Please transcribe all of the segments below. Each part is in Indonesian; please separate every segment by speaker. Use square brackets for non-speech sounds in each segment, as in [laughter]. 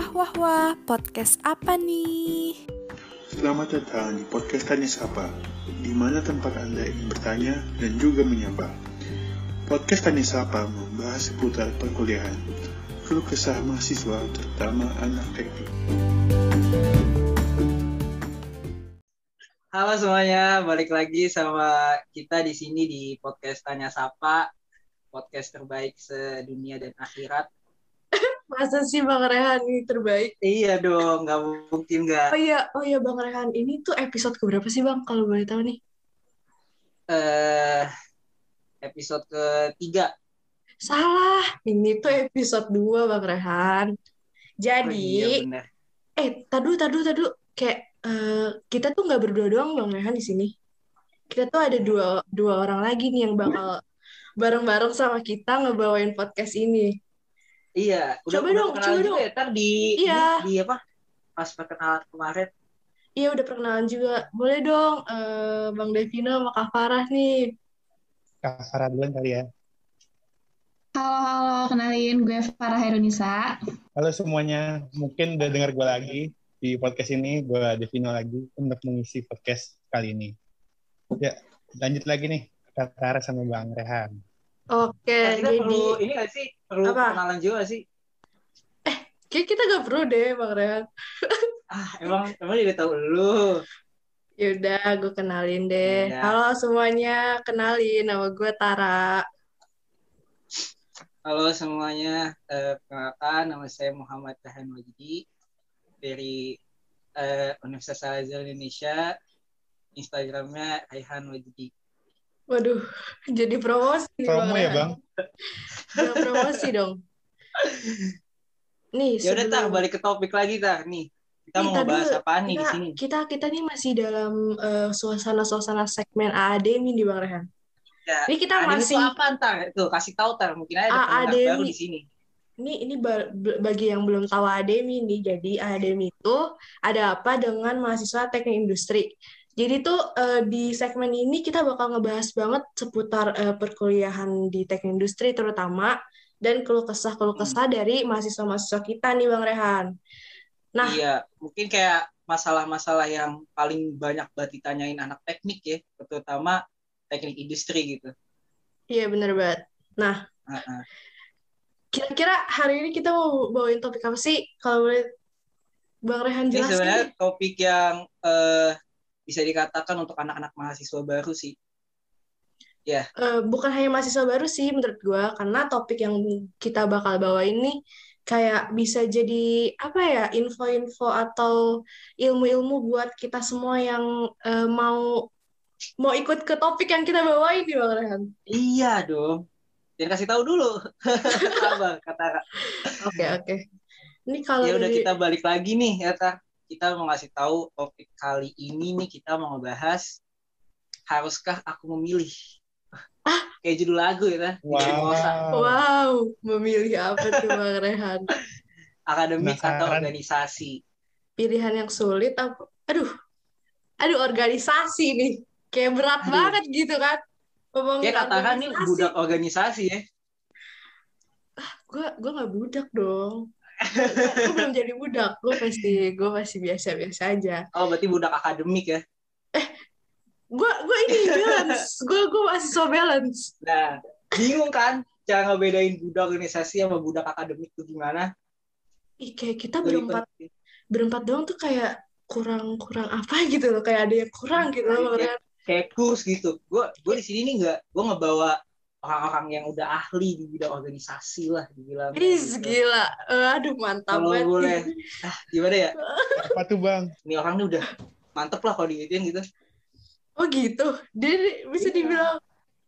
Speaker 1: Wah wah wah, podcast apa nih?
Speaker 2: Selamat datang di podcast Tanya Sapa, di mana tempat Anda ingin bertanya dan juga menyapa. Podcast Tanya Sapa membahas seputar perkuliahan, keluh kesah mahasiswa, terutama anak teknik.
Speaker 3: Halo semuanya, balik lagi sama kita di sini di podcast Tanya Sapa, podcast terbaik sedunia dan akhirat.
Speaker 4: Masa sih Bang Rehan ini terbaik?
Speaker 3: Iya dong, nggak mungkin nggak.
Speaker 4: Oh iya, oh iya Bang Rehan, ini tuh episode keberapa sih Bang kalau boleh tahu nih?
Speaker 3: Eh, episode ketiga.
Speaker 4: Salah, ini tuh episode 2 Bang Rehan. Jadi,
Speaker 3: Oh, iya
Speaker 4: eh tadu tadu tadu kayak eh, kita tuh nggak berdua doang Bang Rehan di sini. Kita tuh ada dua dua orang lagi nih yang bakal bareng-bareng sama kita ngebawain podcast ini.
Speaker 3: Iya, udah
Speaker 4: Coba
Speaker 3: udah
Speaker 4: dong, coba
Speaker 3: juga
Speaker 4: dong.
Speaker 3: ya, ntar di,
Speaker 4: Iya.
Speaker 3: di, di apa? Pas perkenalan kemarin.
Speaker 4: Iya udah perkenalan juga. Boleh dong eh, Bang Devino sama Kak Farah nih.
Speaker 5: Kak Farah duluan kali ya.
Speaker 6: Halo, halo, kenalin gue Farah Herunisa.
Speaker 5: Halo semuanya, mungkin udah dengar gue lagi di podcast ini, gue Devino lagi untuk mengisi podcast kali ini. Ya, lanjut lagi nih, Kak Farah sama Bang Rehan.
Speaker 4: Oke,
Speaker 3: Nah, kita
Speaker 4: jadi
Speaker 3: perlu ini nggak sih? Perlu
Speaker 4: Apa?
Speaker 3: kenalan juga sih?
Speaker 4: kayak kita gak perlu deh Bang Rehan. [laughs]
Speaker 3: Ah, emang emang dia tahu lu.
Speaker 4: Yaudah, gue kenalin deh.
Speaker 3: Iya.
Speaker 4: Halo semuanya, kenalin nama gue Tara.
Speaker 3: Halo semuanya, eh, perkenalkan nama saya Muhammad Tahan Wajidi dari eh, Universitas Al Azhar Indonesia. Instagramnya Raihan Wajidi.
Speaker 4: Waduh, jadi promosi
Speaker 5: Promo ya. Bang?
Speaker 4: Udah promosi dong. Nih,
Speaker 3: Ya udah tar
Speaker 4: sebelum-
Speaker 3: balik ke topik lagi tar nih. Kita
Speaker 4: Nih,
Speaker 3: mau
Speaker 4: dulu.
Speaker 3: apaan nih di sini?
Speaker 4: kita kita nih masih dalam eh, suasana-suasana segmen AAD nih di Bang Rehan.
Speaker 3: Ya,
Speaker 4: Ini kita masih
Speaker 3: itu apa ntar? Tuh kasih tahu tar. Mungkin ada
Speaker 4: Ademi.
Speaker 3: baru di sini.
Speaker 4: ini ini ba- ba- bagi yang belum tahu ADEMI nih. Jadi ADEMI itu ada apa dengan mahasiswa teknik industri. Jadi tuh eh, di segmen ini kita bakal ngebahas banget seputar eh, perkuliahan di teknik industri terutama dan keluh kesah keluh kesah dari mahasiswa-mahasiswa kita nih Bang Rehan. Nah,
Speaker 3: Iya, mungkin kayak masalah-masalah yang paling banyak banget ditanyain anak teknik ya, terutama teknik industri gitu.
Speaker 4: iya bener banget. Nah,
Speaker 3: Heeh.
Speaker 4: kira-kira hari ini kita mau bawain topik apa sih? Kalau boleh Bang Rehan
Speaker 3: Ini
Speaker 4: jelaskan.
Speaker 3: sebenarnya
Speaker 4: deh.
Speaker 3: topik yang eh, bisa dikatakan untuk anak-anak mahasiswa baru sih.
Speaker 4: Eh, bukan hanya mahasiswa baru sih menurut gua karena topik yang kita bakal bawa ini kayak bisa jadi apa ya info-info atau ilmu-ilmu buat kita semua yang eh, mau mau ikut ke topik yang kita bawain nih Bang Rehan.
Speaker 3: Iya dong. Jangan kasih tahu dulu. [laughs] Sabar, kata
Speaker 4: Oke oke. Ini kalau
Speaker 3: Ya udah
Speaker 4: dari
Speaker 3: kita balik lagi nih ya Tar. Kita mau ngasih tahu topik kali ini nih kita mau ngebahas haruskah aku memilih? Kayak judul lagu ya.
Speaker 5: Wow.
Speaker 4: wow memilih apa tuh Bang Rehan? [laughs]
Speaker 3: Akademik atau
Speaker 5: Penasaran.
Speaker 3: organisasi.
Speaker 4: Pilihan yang sulit apa? Aduh, aduh organisasi nih kayak berat
Speaker 3: Aduh.
Speaker 4: banget gitu kan? Ngomongin
Speaker 3: Ya katakan nih budak organisasi ya.
Speaker 4: gue gue nggak budak dong gue belum jadi budak gue pasti gue masih biasa biasa aja
Speaker 3: Oh berarti budak akademik ya.
Speaker 4: gue gue ini balance gue gue masih so balance
Speaker 3: Nah, bingung kan cara ngebedain budak organisasi sama budak akademik itu gimana?
Speaker 4: Ih, kayak kita
Speaker 3: Lebih
Speaker 4: berempat
Speaker 3: penting.
Speaker 4: berempat doang tuh kayak kurang kurang apa gitu loh kayak ada yang kurang gitu loh Rehan.
Speaker 3: Kayak kurs gitu. Gue gue di sini nih nggak, gue ngebawa orang-orang yang udah ahli di bidang organisasi lah dibilang.
Speaker 4: Ih, gila Eh, aduh mantap
Speaker 3: Kalau
Speaker 4: banget
Speaker 3: boleh. Ah, gimana ya? [laughs]
Speaker 5: Apa tuh Bang?
Speaker 3: Ini orang nih udah mantep lah kalau digituin gitu.
Speaker 4: oh gitu dia di- bisa
Speaker 3: Iya.
Speaker 4: dibilang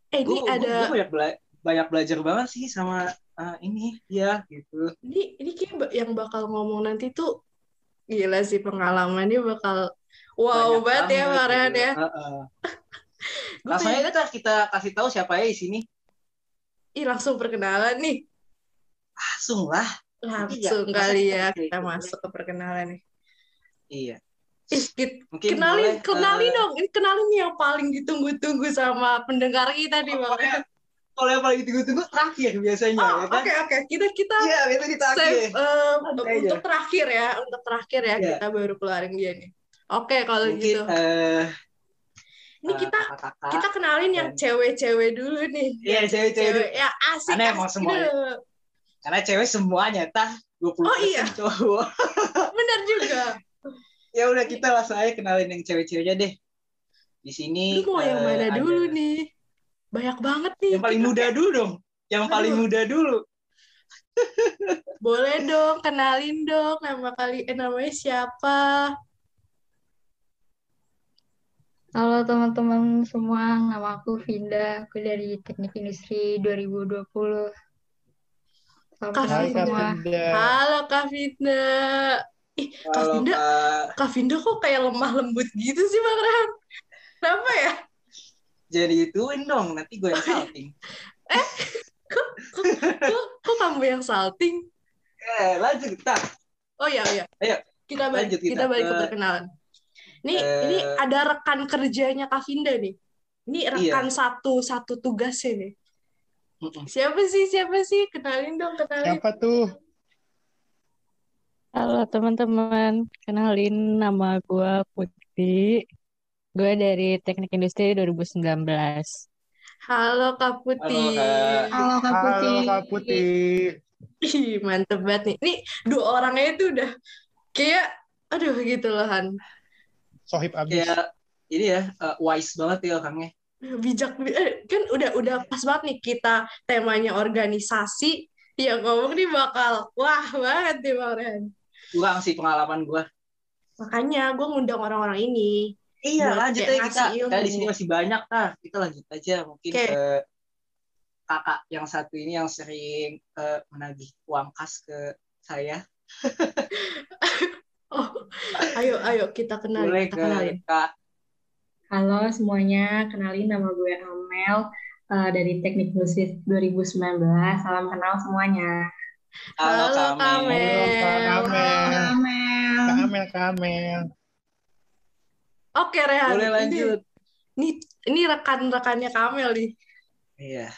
Speaker 4: eh ini
Speaker 3: Gue
Speaker 4: ada
Speaker 3: banyak bela- banyak belajar banget sih sama ah, ini ya gitu.
Speaker 4: ini ini kayak yang bakal ngomong nanti tuh gila sih pengalamannya bakal wow
Speaker 3: Banyak
Speaker 4: banget ya Bang Rehan
Speaker 3: gitu.
Speaker 4: ya
Speaker 3: Heeh. [laughs]
Speaker 4: Gue
Speaker 3: Langsung
Speaker 4: pengen-
Speaker 3: aja kita, kita kasih tahu siapa ya di sini.
Speaker 4: Ih, langsung perkenalan nih.
Speaker 3: Langsung lah.
Speaker 4: Langsung
Speaker 3: Iya,
Speaker 4: kali ya
Speaker 3: kita gitu.
Speaker 4: masuk ke perkenalan nih.
Speaker 3: Iya.
Speaker 4: Ih, Kit,
Speaker 3: Mungkin
Speaker 4: kenalin,
Speaker 3: boleh,
Speaker 4: kenalin
Speaker 3: eh,
Speaker 4: dong. Ini kenalin yang paling ditunggu-tunggu sama pendengar kita nih, Bang.
Speaker 3: pokoknya, kalau yang paling ditunggu-tunggu terakhir biasanya
Speaker 4: Oh,
Speaker 3: ya
Speaker 4: oke
Speaker 3: kan
Speaker 4: oke. Kita kita
Speaker 3: iya itu di terakhir
Speaker 4: save
Speaker 3: aja.
Speaker 4: untuk terakhir ya, untuk terakhir ya
Speaker 3: Iya.
Speaker 4: kita baru keluarin dia nih. Oke, kalau
Speaker 3: mungkin
Speaker 4: gitu.
Speaker 3: eh
Speaker 4: Ini
Speaker 3: eh,
Speaker 4: kita
Speaker 3: kakak-kakak.
Speaker 4: kita kenalin yang cewek-cewek dulu nih.
Speaker 3: Iya, cewek-cewek
Speaker 4: Cewek ya asik.
Speaker 3: Karena emang semuanya.
Speaker 4: dulu.
Speaker 3: karena cewek semuanya tah 20%
Speaker 4: Oh, iya.
Speaker 3: cowok [laughs]
Speaker 4: Bener juga.
Speaker 3: ya udah kita langsung aja kenalin yang cewek-ceweknya deh di sini
Speaker 4: Lu mau yang
Speaker 3: eh,
Speaker 4: mana
Speaker 3: ada-
Speaker 4: dulu nih? Banyak banget nih.
Speaker 3: yang paling muda dulu dong yang paling
Speaker 4: Aduh.
Speaker 3: muda dulu
Speaker 4: Boleh dong, kenalin dong nama kali eh, namanya siapa?
Speaker 6: Halo teman-teman semua, nama aku Vinda, aku dari Teknik Industri 2020. Salam
Speaker 4: Kak
Speaker 5: Kak
Speaker 6: semua.
Speaker 5: Finda.
Speaker 4: Halo Kak Vinda. Ih, Kak
Speaker 3: Halo,
Speaker 4: Vinda,
Speaker 3: Kak.
Speaker 4: Kak Vinda kok kayak lemah lembut gitu sih Bang Ram? Kenapa ya?
Speaker 3: jadi ituin dong nanti gue yang salting [laughs]
Speaker 4: Kok, kok, kok kamu yang salting?
Speaker 3: eh lanjut tak
Speaker 4: Oh iya iya.
Speaker 3: Ayo,
Speaker 4: kita balik
Speaker 3: lanjut
Speaker 4: kita,
Speaker 3: kita
Speaker 4: balik ke
Speaker 3: ke-
Speaker 4: perkenalan. Nih
Speaker 3: Eh,
Speaker 4: ini ada rekan kerjanya Kak Vinda nih. Ini
Speaker 3: Iya.
Speaker 4: rekan satu satu tugasnya nih. Siapa sih siapa sih? Kenalin dong kenalin.
Speaker 5: Siapa tuh?
Speaker 7: Halo teman-teman, kenalin nama gue Putri. Gue dari Teknik Industri 2019.
Speaker 4: Halo Kak Putih.
Speaker 3: Halo, Kak.
Speaker 6: Halo Kak Putih.
Speaker 5: Halo Kak Putih.
Speaker 4: Ih, mantep banget nih. Nih, dua orangnya itu udah kayak, aduh gitu loh, Han.
Speaker 5: Sohib abis.
Speaker 3: kayak ini ya eh, wise banget ya orangnya
Speaker 4: Bijak, eh, kan udah udah pas banget nih kita temanya organisasi, yang ngomong nih bakal wah banget nih Bang Rehan.
Speaker 3: kurang sih pengalaman gue
Speaker 4: Makanya gue ngundang orang-orang ini.
Speaker 3: iya lanjut aja kita
Speaker 4: ilmu.
Speaker 3: kita di sini masih banyak nah kita lanjut aja mungkin
Speaker 4: Oke.
Speaker 3: ke kakak yang satu ini yang sering eh, menagih uang kas ke saya [laughs]
Speaker 4: Oh, ayo ayo kita kenalin,
Speaker 3: boleh
Speaker 4: kita
Speaker 3: ke
Speaker 4: kenalin.
Speaker 3: kak
Speaker 6: Halo semuanya, kenalin nama gue Amel eh, dari Teknik Industri 2019. Salam kenal semuanya.
Speaker 3: halo,
Speaker 4: Halo,
Speaker 3: Kak
Speaker 4: Kak
Speaker 3: Mel.
Speaker 5: Halo Kak
Speaker 4: Mel.
Speaker 5: Amel.
Speaker 6: Halo Amel.
Speaker 5: Kak Amel, Kak Amel.
Speaker 4: Oke Rehan,
Speaker 3: boleh
Speaker 4: ini
Speaker 3: lanjut
Speaker 4: ini, ini rekan-rekannya Kamel nih.
Speaker 3: iya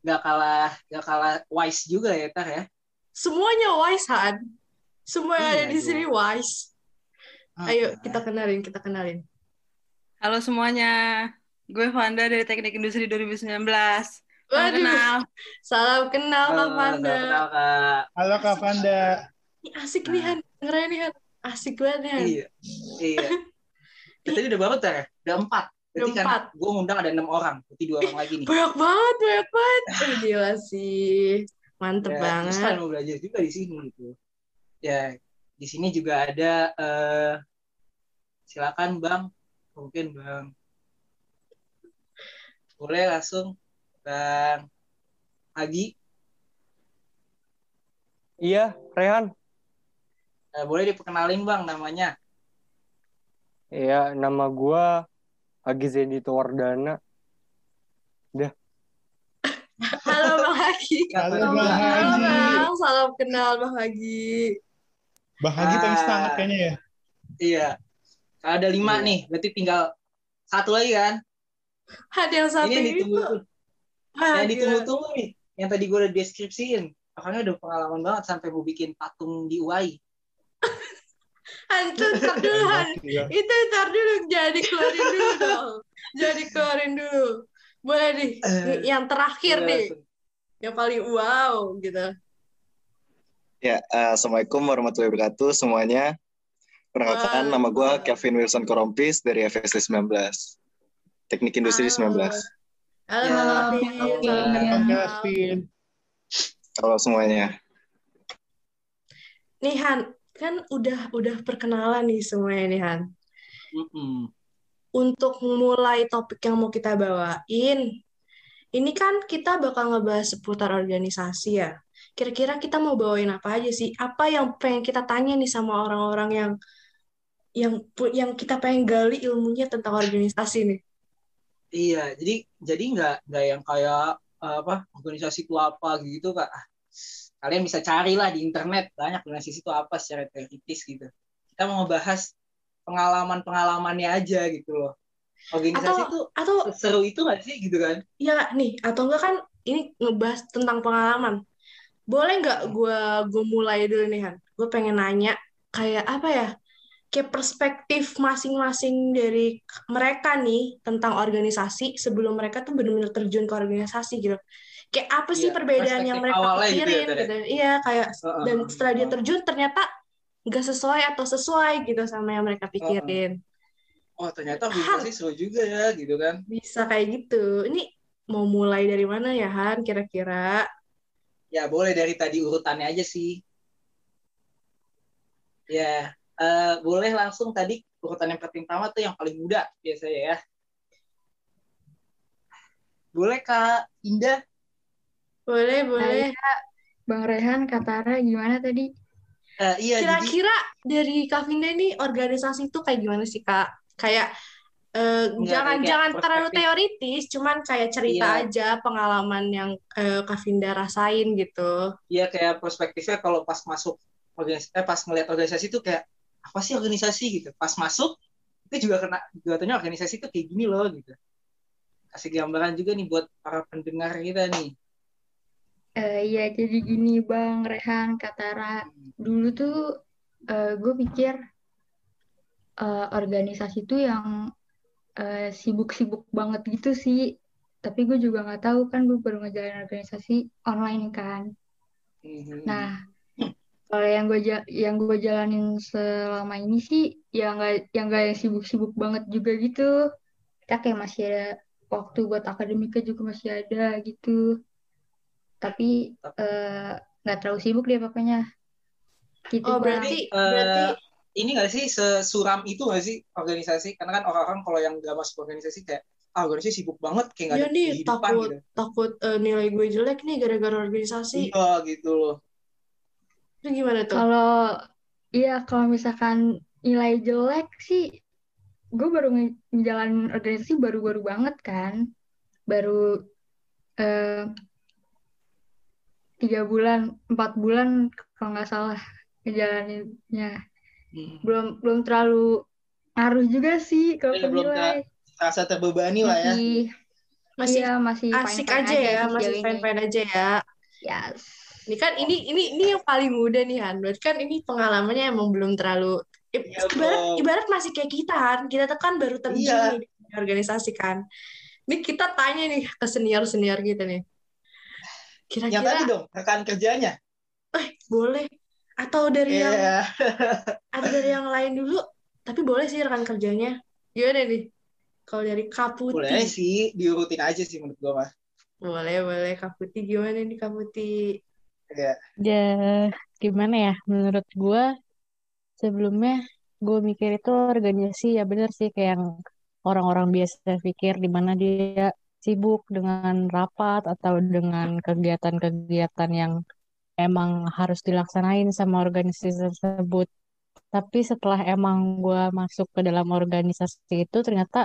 Speaker 3: nggak kalah nggak kalah wise juga ya tar ya
Speaker 4: Semuanya wise, Han. Semua yang ada
Speaker 3: Iya
Speaker 4: di
Speaker 3: dong.
Speaker 4: sini wise. Ayo kita kenalin, kita kenalin.
Speaker 8: Halo semuanya, gue Vanda dari Teknik Industri 2019. Salam
Speaker 4: Waduh,
Speaker 8: kenal.
Speaker 4: salam kenal Kak
Speaker 3: Halo,
Speaker 4: Panda.
Speaker 3: salam kenal, Kak.
Speaker 5: Halo Kak Fanda.
Speaker 4: Ini asik nih Han, dengerin nih Han. Asik banget nih Han.
Speaker 3: iya iya [laughs] Ya, tadi udah berapa ya udah empat berarti kan
Speaker 4: empat.
Speaker 3: gue ngundang ada enam orang berarti dua orang lagi nih [laughs]
Speaker 4: Banyak banget, banyak banget. Gila sih. Mantep
Speaker 3: ya,
Speaker 4: banget.
Speaker 3: terus kan mau belajar juga di sini gitu ya di sini juga ada eh, silakan bang mungkin bang boleh langsung bang Agi
Speaker 9: Iya, Rehan.
Speaker 3: Eh, boleh diperkenalin bang namanya
Speaker 9: Iya, nama gua Agi Zedito Wardana.
Speaker 4: Halo Bang Hagi.
Speaker 5: Halo
Speaker 3: Halo,
Speaker 5: Bang
Speaker 3: Bang.
Speaker 4: Halo
Speaker 5: Haji.
Speaker 4: Bang, salam kenal Bang Hagi.
Speaker 5: Bang Haji
Speaker 3: Ah.
Speaker 5: thanks banget kayaknya ya.
Speaker 3: iya ada lima
Speaker 9: Iya.
Speaker 3: nih berarti tinggal satu lagi kan
Speaker 4: Ada yang satu
Speaker 3: ini yang
Speaker 4: itu.
Speaker 3: ditunggu
Speaker 4: Ah,
Speaker 3: yang ditunggu-tunggu nih yang tadi gue udah deskripsiin makanya udah pengalaman banget sampai mau bikin patung di UAI
Speaker 4: Han, [laughs] itu ntar dulu Han.
Speaker 5: Iya.
Speaker 4: Itu ntar dulu, jadi keluarin dulu dong. Jadi keluarin dulu. Boleh nih,
Speaker 3: Eh,
Speaker 4: yang terakhir nih, yang paling wow gitu.
Speaker 10: Ya, eh, Assalamualaikum warahmatullahi wabarakatuh semuanya. Perkenalkan, nama gue Kevin Wilson Korompis dari FSD 19. Teknik Industri
Speaker 4: Halo.
Speaker 10: 19.
Speaker 4: Halo
Speaker 3: Ya,
Speaker 4: Bang Kevin.
Speaker 10: Halo semuanya.
Speaker 4: Nih Han, kan udah udah perkenalan nih semuanya nih Han.
Speaker 3: Mm-mm.
Speaker 4: Untuk mulai topik yang mau kita bawain, ini kan kita bakal ngebahas seputar organisasi ya. Kira-kira kita mau bawain apa aja sih? Apa yang pengen kita tanya nih sama orang-orang yang yang yang kita pengen gali ilmunya tentang organisasi nih?
Speaker 3: Iya, jadi jadi nggak nggak yang kayak eh, apa organisasi itu apa gitu kak. Kalian bisa carilah di internet banyak organisasi itu apa secara teoritis gitu. Kita mau ngebahas pengalaman-pengalamannya aja gitu loh. Organisasi
Speaker 4: Atau
Speaker 3: itu
Speaker 4: atau
Speaker 3: seru itu nggak sih gitu kan?
Speaker 4: ya nih atau enggak kan ini ngebahas tentang pengalaman. Boleh nggak gue gue mulai dulu nih Han? Gue pengen nanya kayak apa ya? Kayak perspektif masing-masing dari mereka nih tentang organisasi sebelum mereka tuh benar-benar terjun ke organisasi gitu. Kayak apa sih
Speaker 3: Iya,
Speaker 4: perbedaan yang mereka
Speaker 3: gitu ya,
Speaker 4: pikirin
Speaker 3: Tere?
Speaker 4: gitu. Iya kayak
Speaker 3: Heeh.
Speaker 4: dan setelah dia terjun ternyata nggak sesuai atau sesuai gitu sama yang mereka pikirin.
Speaker 3: Oh ternyata organisasi seru juga ya gitu kan.
Speaker 4: Bisa kayak gitu. Ini mau mulai dari mana ya Han kira-kira?
Speaker 3: Ya boleh dari tadi urutannya aja sih. Ya eh, boleh langsung tadi urutan yang pertama tuh yang paling muda biasanya ya. Boleh Kak Indah?
Speaker 4: Boleh, boleh.
Speaker 6: Bang Rehan, Katara, gimana tadi?
Speaker 3: Eh, iya jadi
Speaker 4: Kira-kira dari Kak Vinda ini organisasi itu kayak gimana sih Kak? Kayak eh,
Speaker 3: Enggak,
Speaker 4: jangan
Speaker 3: kayak
Speaker 4: jangan terlalu teoritis, cuman kayak cerita
Speaker 3: Iya.
Speaker 4: aja pengalaman yang eh, Kak Vinda rasain gitu.
Speaker 3: Iya kayak perspektifnya kalau pas masuk organisasi, eh pas ngeliat organisasi itu kayak apa sih organisasi gitu. Pas masuk itu juga kena juga tanya organisasi itu kayak gini loh gitu. Kasih gambaran juga nih buat para pendengar kita nih.
Speaker 6: Eh, iya, jadi gini Bang Rehan, Katara. Dulu tuh eh, gue pikir eh, organisasi tuh yang eh, sibuk-sibuk banget gitu sih. Tapi gue juga nggak tahu kan gue baru ngejalanin organisasi online kan.
Speaker 3: Mhm.
Speaker 6: Nah, kalau yang gue ja- yang gue jalanin selama ini sih ya nggak yang nggak yang sibuk-sibuk banget juga gitu. Kita kayak masih ada waktu buat akademika juga masih ada gitu. Tapi eh, nggak terlalu sibuk deh pokoknya. Gitu
Speaker 4: Oh,
Speaker 6: Bang.
Speaker 4: berarti
Speaker 3: Eh,
Speaker 4: berarti
Speaker 3: ini nggak sih sesuram itu nggak sih organisasi? Karena kan orang-orang kalau yang nggak masuk organisasi kayak ah organisasi sibuk banget kayak nggak
Speaker 4: ya
Speaker 3: ada
Speaker 4: nih
Speaker 3: kehidupan
Speaker 4: takut
Speaker 3: gitu.
Speaker 4: takut eh, nilai gue jelek nih gara-gara organisasi.
Speaker 3: Iya gitu loh.
Speaker 4: Itu gimana tuh?
Speaker 6: Kalau iya kalau misalkan nilai jelek sih, gue baru nge- ngejalanin organisasi baru-baru banget kan, baru eh, tiga bulan, empat bulan kalau nggak salah ngejalaninnya.
Speaker 3: Hmm.
Speaker 6: Belum belum terlalu ngaruh juga sih kalau ke
Speaker 3: belum
Speaker 6: nilai.
Speaker 3: Rasa terbebani lah ya.
Speaker 6: Masih
Speaker 4: Masih
Speaker 6: iya masih
Speaker 4: asik
Speaker 6: fine-fine
Speaker 4: aja ya,
Speaker 6: sih
Speaker 4: masih
Speaker 6: ini.
Speaker 4: fine-fine aja ya.
Speaker 6: Yes.
Speaker 4: Ini kan ini ini ini yang paling muda nih Han. Berarti kan ini pengalamannya emang belum terlalu
Speaker 3: Iya,
Speaker 4: ibarat ibarat masih kayak kita Han. Kita tuh kan baru terjun
Speaker 3: Iya.
Speaker 4: nih di organisasi kan. Ini kita tanya nih ke senior-senior kita nih.
Speaker 3: Yang tadi
Speaker 4: Kira-kira
Speaker 3: dong rekan kerjanya.
Speaker 4: boleh atau dari yang
Speaker 3: Iya.
Speaker 4: atau dari yang lain dulu? Tapi boleh sih rekan kerjanya. Gimana nih? Kalau dari Kaputi.
Speaker 3: Boleh sih diurutin aja sih menurut gua mah.
Speaker 4: Boleh, boleh. Kaputi gimana nih Kaputi?
Speaker 3: Iya.
Speaker 7: Ya, gimana ya? Menurut gue, sebelumnya gue mikir itu organisasi ya bener sih kayak yang orang-orang biasa pikir di mana dia sibuk dengan rapat atau dengan kegiatan-kegiatan yang emang harus dilaksanain sama organisasi tersebut. Tapi setelah emang gue masuk ke dalam organisasi itu ternyata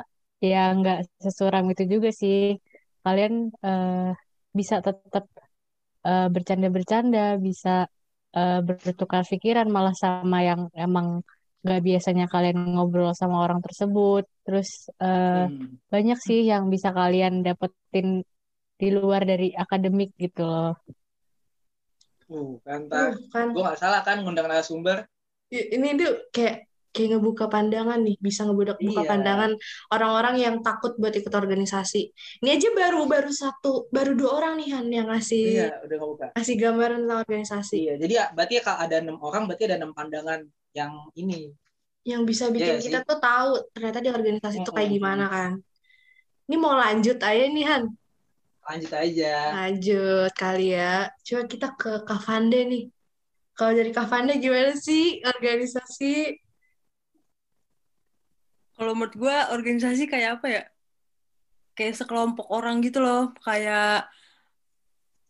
Speaker 7: ya nggak sesuram itu juga sih. Kalian eh, bisa tetap eh, bercanda-bercanda, bisa eh, bertukar pikiran malah sama yang emang nggak biasanya kalian ngobrol sama orang tersebut. Terus
Speaker 3: Hmm.
Speaker 7: banyak sih yang bisa kalian dapetin di luar dari akademik gitu loh.
Speaker 3: Uh, kan.
Speaker 4: Uh, kan
Speaker 3: Gua nggak salah kan ngundang narasumber.
Speaker 4: Ini tuh kayak kayak ngebuka pandangan nih bisa ngebuka buka
Speaker 3: Iya.
Speaker 4: pandangan orang-orang yang takut buat ikut organisasi ini aja baru baru satu baru dua orang nih Han yang ngasih
Speaker 3: Iya, udah nggak buka.
Speaker 4: ngasih gambaran tentang organisasi
Speaker 3: Iya, jadi ya berarti ya kalau ada enam orang berarti ada enam pandangan yang ini.
Speaker 4: yang bisa bikin
Speaker 3: Iya
Speaker 4: kita
Speaker 3: sih.
Speaker 4: tuh tahu ternyata di organisasi itu kayak
Speaker 3: Mm-mm.
Speaker 4: gimana kan ini mau lanjut aja nih Han
Speaker 3: Lanjut aja.
Speaker 4: lanjut kali ya coba kita ke Kavande nih kalau dari Kavande gimana sih organisasi
Speaker 8: Kalau menurut gue organisasi kayak apa ya? Kayak sekelompok orang gitu loh. Kayak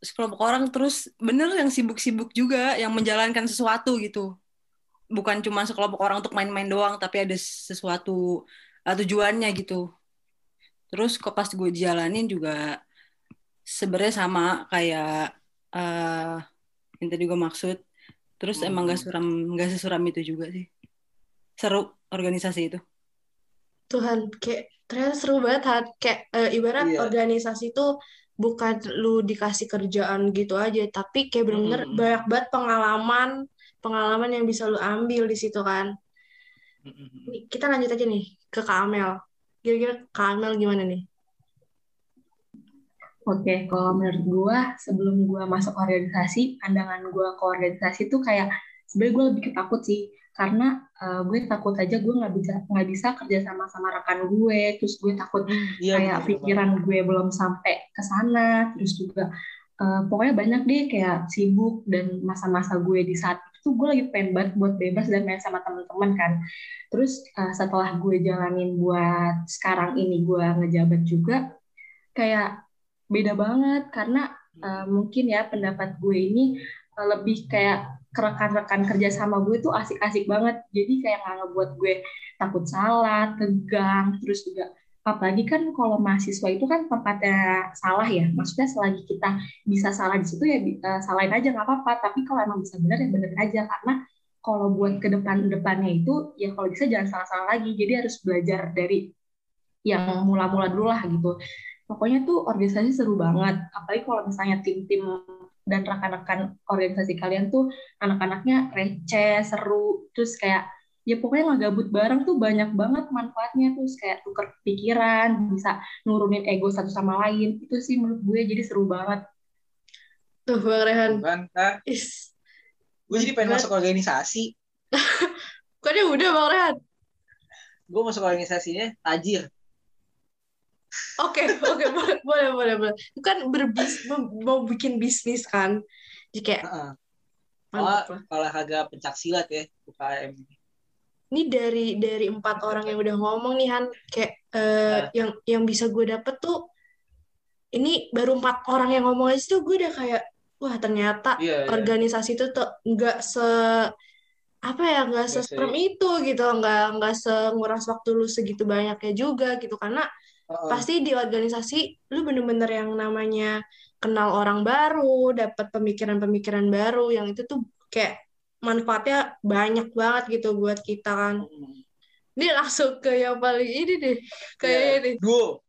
Speaker 8: sekelompok orang terus bener yang sibuk-sibuk juga, yang menjalankan sesuatu gitu. Bukan cuma sekelompok orang untuk main-main doang, tapi ada sesuatu uh, tujuannya gitu. Terus kok pas gue jalanin juga sebenarnya sama kayak uh, yang tadi gue maksud. Terus
Speaker 3: Hmm.
Speaker 8: emang gak suram, gak sesuram itu juga sih. Seru organisasi itu.
Speaker 4: Tuhan, kayak ternyata seru banget Han. Kayak eh, ibarat
Speaker 3: Iya.
Speaker 4: organisasi itu bukan lu dikasih kerjaan gitu aja, tapi kayak bener-bener
Speaker 3: Mm-mm.
Speaker 4: banyak banget pengalaman pengalaman yang bisa lu ambil di situ kan. Nih, kita lanjut aja nih ke Kak Amel. Kira-kira Kak Amel gimana nih?
Speaker 11: Oke, kalau menurut gue sebelum gue masuk organisasi, pandangan gue ke organisasi tuh kayak sebenarnya gue lebih ketakut sih, karena eh, gue takut aja gue nggak bisa nggak bisa kerja sama sama rekan gue, terus gue takut
Speaker 3: Iya,
Speaker 11: kayak
Speaker 3: bener
Speaker 11: pikiran gue belum sampai ke sana, terus juga eh, pokoknya banyak deh kayak sibuk dan masa-masa gue di saat itu gue lagi pengen banget buat bebas dan main sama teman-teman kan. Terus eh, setelah gue jalanin buat sekarang ini gue ngejabat juga, kayak beda banget. Karena uh, mungkin ya pendapat gue ini uh, lebih kayak rekan-rekan kerja sama gue tuh asik-asik banget. Jadi kayak nggak ngebuat gue takut salah tegang. Terus juga apalagi kan kalau mahasiswa itu kan tempatnya salah ya. Maksudnya selagi kita bisa salah di situ ya uh, salahin aja nggak apa-apa. Tapi kalau emang bisa benar ya bener aja. Karena kalau buat ke depan depannya itu ya kalau bisa jangan salah-salah lagi. Jadi harus belajar dari yang mula-mula dulu lah gitu pokoknya tuh organisasi seru banget apalagi kalau misalnya tim-tim dan rekan-rekan organisasi kalian tuh anak-anaknya receh seru terus kayak ya pokoknya nggak gabut bareng tuh banyak banget manfaatnya terus kayak tuker pikiran bisa nurunin ego satu sama lain itu sih menurut gue jadi seru banget
Speaker 4: Tuh Bang Rehan.
Speaker 3: Kak.
Speaker 4: Is,
Speaker 3: Gue jadi pengen masuk organisasi. [laughs]
Speaker 4: bukannya udah Bang Rehan?
Speaker 3: Gue masuk organisasinya tajir.
Speaker 4: Oke, oke, [laughs] boleh, boleh, boleh, boleh. Itu kan berbis, mau, bikin bisnis kan. Jadi kayak mantap lah.
Speaker 3: Kalau olahraga pencak silat ya, UKM.
Speaker 4: Ini dari dari empat orang yang udah ngomong nih Han, kayak eh,
Speaker 3: Nah.
Speaker 4: yang yang bisa gue dapet tuh ini baru empat orang yang ngomong aja tuh gue udah kayak wah ternyata
Speaker 3: Iya, iya.
Speaker 4: organisasi itu tuh nggak se apa ya nggak
Speaker 3: Nggak
Speaker 4: seserem
Speaker 3: se-
Speaker 4: itu gitu nggak nggak senguras waktu lu segitu banyaknya juga gitu karena Pasti di organisasi lu bener-bener yang namanya kenal orang baru dapat pemikiran-pemikiran baru yang itu tuh kayak manfaatnya banyak banget gitu buat kita kan.
Speaker 3: Mm.
Speaker 4: ini langsung ke yang paling ini deh kayak
Speaker 3: Iya.
Speaker 4: ini.
Speaker 3: Duo.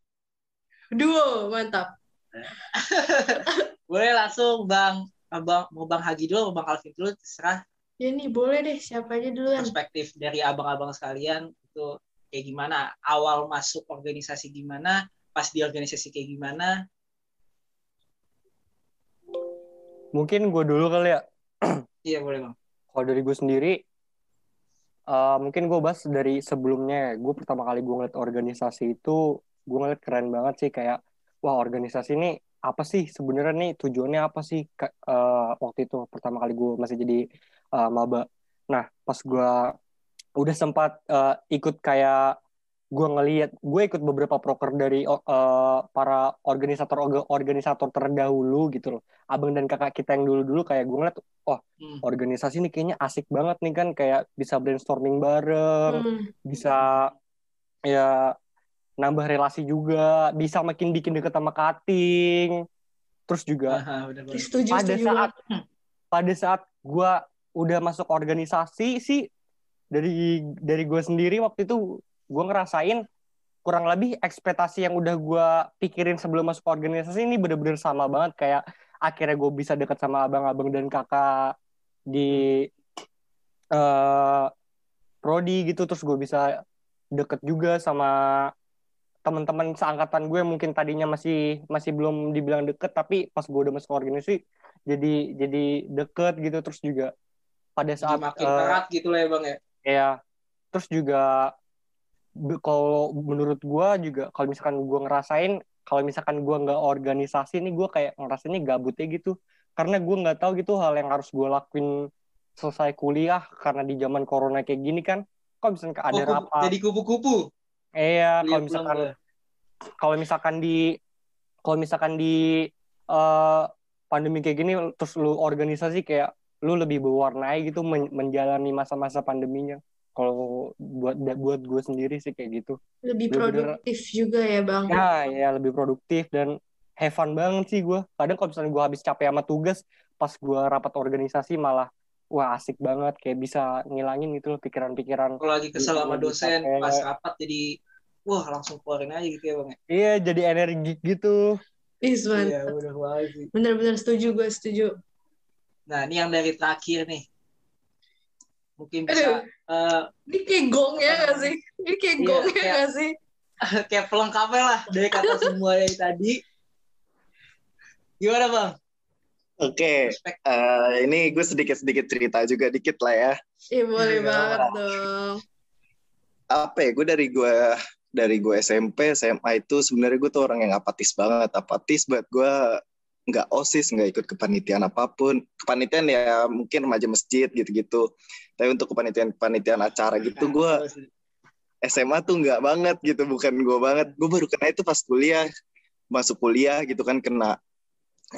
Speaker 4: duo mantap. [laughs]
Speaker 3: Boleh langsung Bang. Abang mau Bang Hagi dulu, mau Bang Alvin dulu, terserah.
Speaker 4: Ya nih boleh deh siapa aja duluan.
Speaker 3: Perspektif dari abang-abang sekalian itu kayak gimana awal masuk organisasi gimana pas di organisasi kayak gimana
Speaker 9: Mungkin gue dulu kali ya.
Speaker 3: iya boleh bang
Speaker 9: Kalau dari gue sendiri, eh, mungkin gue bahas dari sebelumnya. Gue pertama kali gue ngeliat organisasi itu, gue ngeliat keren banget sih kayak, wah organisasi ini apa sih sebenarnya nih tujuannya apa sih eh, waktu itu pertama kali gue masih jadi eh, maba. Nah pas gue udah sempat eh, ikut kayak gue ngeliat gue ikut beberapa proker dari eh, para organisator organisator terdahulu gitu loh. Abang dan kakak kita yang dulu dulu kayak gue ngeliat wah
Speaker 3: Hmm.
Speaker 9: organisasi ini kayaknya asik banget nih kan kayak bisa brainstorming bareng
Speaker 4: Hmm,
Speaker 9: bisa ya nambah relasi juga bisa makin bikin deket sama kating. Terus juga
Speaker 3: Aha, bener banget.
Speaker 4: setuju
Speaker 9: pada
Speaker 4: setuju.
Speaker 9: saat pada saat gue udah masuk organisasi sih dari dari gue sendiri waktu itu gue ngerasain kurang lebih ekspektasi yang udah gue pikirin sebelum masuk organisasi ini bener-bener sama banget. Kayak akhirnya gue bisa deket sama abang-abang dan kakak di eh prodi gitu. Terus gue bisa deket juga sama teman-teman seangkatan gue mungkin tadinya masih masih belum dibilang deket tapi pas gue udah masuk organisasi jadi jadi deket gitu. Terus juga pada
Speaker 3: Jadi
Speaker 9: saat
Speaker 3: makin
Speaker 9: eh,
Speaker 3: erat gitu lah ya bang ya
Speaker 9: ya terus juga kalau menurut gua juga kalau misalkan gua ngerasain kalau misalkan gua nggak organisasi nih gua kayak ngerasainnya gabutnya gitu. Karena gua nggak tahu gitu hal yang harus gua lakuin selesai kuliah karena di zaman corona kayak gini kan. Kalau misalkan ada
Speaker 3: Oh, kupu-
Speaker 9: rapat?
Speaker 3: jadi kupu-kupu.
Speaker 9: Iya
Speaker 3: Kuliah
Speaker 9: kalau misalkan kalau misalkan di kalau misalkan di eh, pandemi kayak gini terus lu organisasi kayak lu lebih berwarnai gitu men- menjalani masa-masa pandeminya. Kalau buat buat gue sendiri sih kayak gitu.
Speaker 4: Lebih
Speaker 9: Bener-bener-
Speaker 4: produktif juga ya bang.
Speaker 9: Ya ya lebih produktif dan have fun banget sih gue. Kadang kalau misalnya gue habis capek sama tugas pas gue rapat organisasi malah wah asik banget. Kayak bisa ngilangin gitu loh pikiran-pikiran.
Speaker 3: Kalau lagi kesel sama
Speaker 9: Lagi
Speaker 3: dosen
Speaker 9: capek.
Speaker 3: pas rapat jadi wah langsung keluarin aja gitu ya bang ya?
Speaker 9: Iya jadi energi gitu.
Speaker 4: Is
Speaker 3: Iya, bener.
Speaker 4: Bener-bener setuju gue setuju.
Speaker 3: Nah, ini yang dari terakhir nih. Mungkin
Speaker 4: Aduh.
Speaker 3: bisa eh,
Speaker 4: Ini kayak gong ya gak sih? Ini kayak
Speaker 3: Iya,
Speaker 4: gong ya
Speaker 3: kayak-
Speaker 4: gak sih? [laughs]
Speaker 3: kayak pelengkapnya lah dari kata semua dari tadi. Gimana bang?
Speaker 10: Oke, eh, ini gue sedikit-sedikit cerita juga dikit lah ya.
Speaker 4: Iya boleh banget dong.
Speaker 10: Apa ya? Gue dari gue dari gue SMP, SMA itu sebenarnya gue tuh orang yang apatis banget, apatis banget. Gue nggak osis, nggak ikut kepanitiaan apa pun. Kepanitiaan ya mungkin remaja masjid gitu-gitu. Tapi untuk kepanitiaan-kepanitiaan acara gitu, gue SMA tuh nggak banget gitu, bukan gue banget. Gue baru kena itu pas kuliah, masuk kuliah gitu kan kena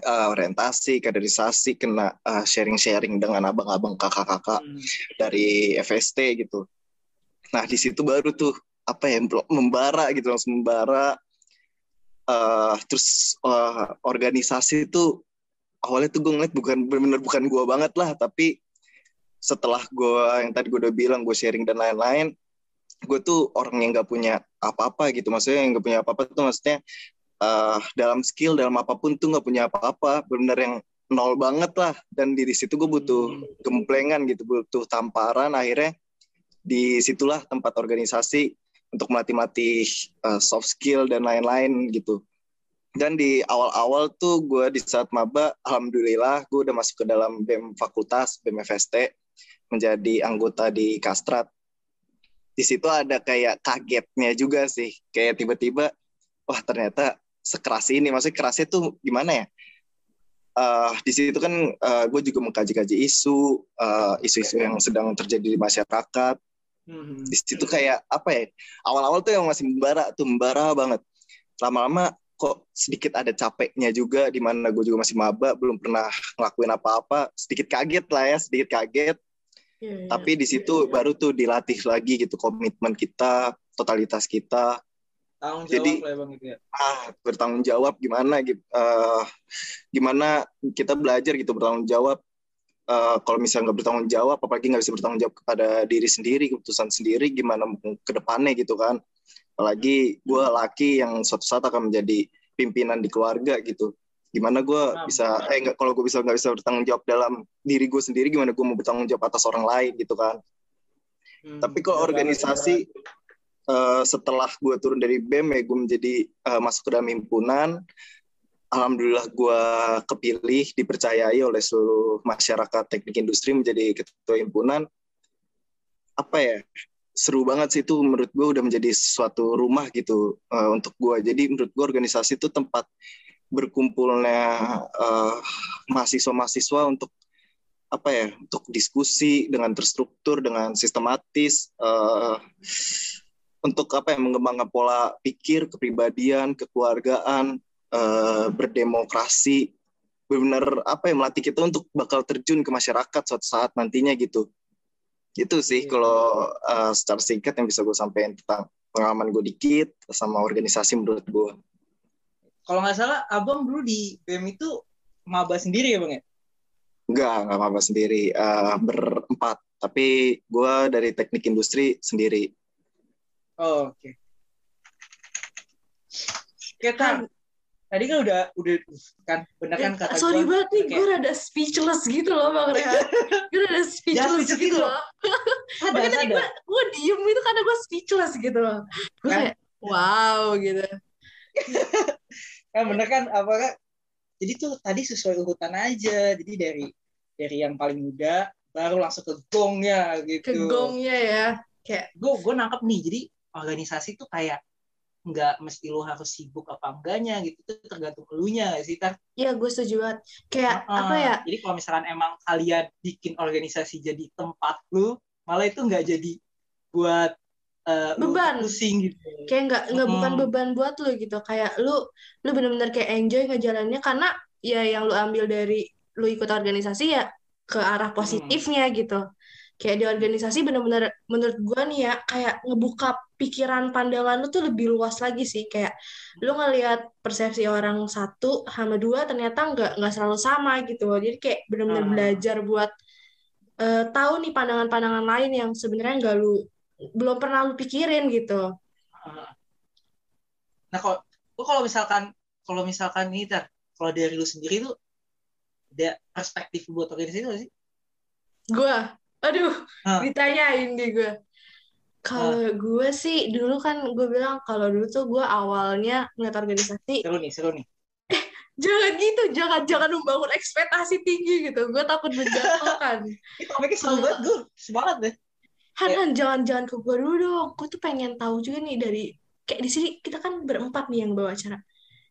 Speaker 10: uh, orientasi, kaderisasi, kena uh, sharing-sharing dengan abang-abang kakak-kakak
Speaker 3: Hmm.
Speaker 10: dari FST gitu. Nah di situ baru tuh apa ya membara gitu langsung membara. Uh, terus uh, organisasi itu awalnya tuh gue ngeliat bukan benar-benar bukan gue banget lah, tapi setelah gue yang tadi gue udah bilang gue sharing dan lain-lain, gue tuh orang yang nggak punya apa-apa gitu, maksudnya yang nggak punya apa-apa tuh maksudnya uh, dalam skill dalam apa pun tuh nggak punya apa-apa, benar-benar yang nol banget lah. Dan di situ gue butuh gemplengan gitu, butuh tamparan. Akhirnya di situlah tempat organisasi untuk melatih-latih uh, soft skill dan lain-lain gitu. Dan di awal-awal tuh gue di saat maba, alhamdulillah gue udah masuk ke dalam BEM fakultas, BEM FST, menjadi anggota di Kastrat. Di situ ada kayak kagetnya juga sih, kayak tiba-tiba, wah ternyata sekeras ini, maksudnya kerasnya tuh gimana ya? Uh, di situ kan uh, gue juga mengkaji-kaji isu, uh, isu-isu yang sedang terjadi di masyarakat,
Speaker 3: Hmm.
Speaker 10: di situ kayak apa ya awal-awal tuh yang masih membara tuh membara banget lama-lama kok sedikit ada capeknya juga di mana gue juga masih maba belum pernah ngelakuin apa-apa sedikit kaget lah ya sedikit kaget
Speaker 4: Iya, iya.
Speaker 10: tapi di situ baru tuh dilatih lagi gitu komitmen kita totalitas kita
Speaker 3: Tanggung jawab
Speaker 10: Jadi-
Speaker 3: lah ya bang itu ya.
Speaker 10: ah bertanggung jawab gimana gitu eh, gimana kita belajar gitu bertanggung jawab Eh, kalau misalnya nggak bertanggung jawab apalagi nggak bisa bertanggung jawab kepada diri sendiri keputusan sendiri gimana ke depannya gitu kan. Apalagi gue laki yang suatu saat akan menjadi pimpinan di keluarga gitu. Gimana gue bisa eh nggak kalau gue bisa nggak bisa bertanggung jawab dalam diri gue sendiri gimana gue mau bertanggung jawab atas orang lain gitu kan.
Speaker 3: Hmm,
Speaker 10: tapi kalau organisasi eh, setelah gue turun dari BEM ya gue menjadi eh, masuk ke dalam himpunan. Alhamdulillah gue kepilih dipercayai oleh seluruh masyarakat teknik industri menjadi ketua himpunan. Apa ya seru banget sih itu menurut gue udah menjadi suatu rumah gitu eh, untuk gue. Jadi menurut gue organisasi itu tempat berkumpulnya eh, mahasiswa-mahasiswa untuk apa ya untuk diskusi dengan terstruktur dengan sistematis eh, untuk apa ya mengembangkan pola pikir kepribadian kekeluargaan eh, berdemokrasi benar apa ya melatih kita untuk bakal terjun ke masyarakat suatu saat nantinya gitu itu sih
Speaker 3: Iya.
Speaker 10: kalau eh, secara singkat yang bisa gue sampaikan tentang pengalaman gue dikit sama organisasi menurut gue
Speaker 3: Kalau nggak salah, abang dulu di BEM itu maba sendiri ya bang ya?
Speaker 10: Enggak, enggak apa-apa sendiri. Eh, berempat. Tapi gue dari teknik industri sendiri.
Speaker 3: Oh, oke. Oke, Tan. Tadi kan udah udah kan bener kan
Speaker 4: Eh,
Speaker 3: kata
Speaker 4: sorry
Speaker 3: gua,
Speaker 4: banget nih,
Speaker 3: kayak-
Speaker 4: gue rada speechless gitu loh Bang Rehan. gue rada speechless
Speaker 3: speechless
Speaker 4: gitu
Speaker 3: gitu
Speaker 4: loh. Makanya tadi gue, gue diem itu karena gue speechless gitu loh. Gue
Speaker 3: Kan?
Speaker 4: kayak, wow gitu. [laughs]
Speaker 3: kan bener kan apa kan? Jadi tuh tadi sesuai urutan aja. Jadi dari dari yang paling muda baru langsung ke gongnya gitu.
Speaker 4: Ke gongnya ya. Kayak,
Speaker 3: Gue gue nangkep nih. Jadi organisasi tuh kayak nggak mesti lo harus sibuk apa enggaknya gitu itu tergantung elunya sih tar
Speaker 4: ya gue setuju banget. Kayak,
Speaker 3: Heeh.
Speaker 4: apa ya,
Speaker 3: jadi kalau misalkan emang kalian bikin organisasi jadi tempat lu malah itu nggak jadi buat lu
Speaker 4: Beban.
Speaker 3: pusing gitu
Speaker 4: kayak nggak nggak bukan
Speaker 3: Mm-mm.
Speaker 4: beban buat lu gitu kayak lu lu bener-bener kayak enjoy ngejalannya karena ya yang lu ambil dari lu ikut organisasi ya ke arah positifnya gitu kayak di organisasi bener-bener menurut gua nih ya kayak ngebuka pikiran pandangan lu tuh lebih luas lagi sih. Kayak lu ngelihat persepsi orang satu sama dua ternyata nggak nggak selalu sama gitu jadi kayak bener-bener
Speaker 3: Hmm.
Speaker 4: belajar buat eh, tahu nih pandangan-pandangan lain yang sebenarnya nggak lu belum pernah lu pikirin gitu.
Speaker 3: Heeh. nah kalau kalau misalkan kalau misalkan ini tar kalau dari lu sendiri tuh ada perspektif buat organisasi itu sih?
Speaker 4: Gue, aduh,
Speaker 3: Ah.
Speaker 4: ditanyain di gue. Kalau gue sih dulu kan gue bilang kalau dulu tuh gue awalnya ngeliat organisasi
Speaker 3: seru nih seru nih
Speaker 4: jangan gitu, jangan jangan membangun ekspektasi tinggi gitu. Gue takut menjatuhkan.
Speaker 3: ini topiknya seru banget gue semangat deh
Speaker 4: Han, Han, jangan jangan ke gue dulu dong. Gue tuh pengen tahu juga nih dari kayak di sini kita kan berempat nih yang bawa acara.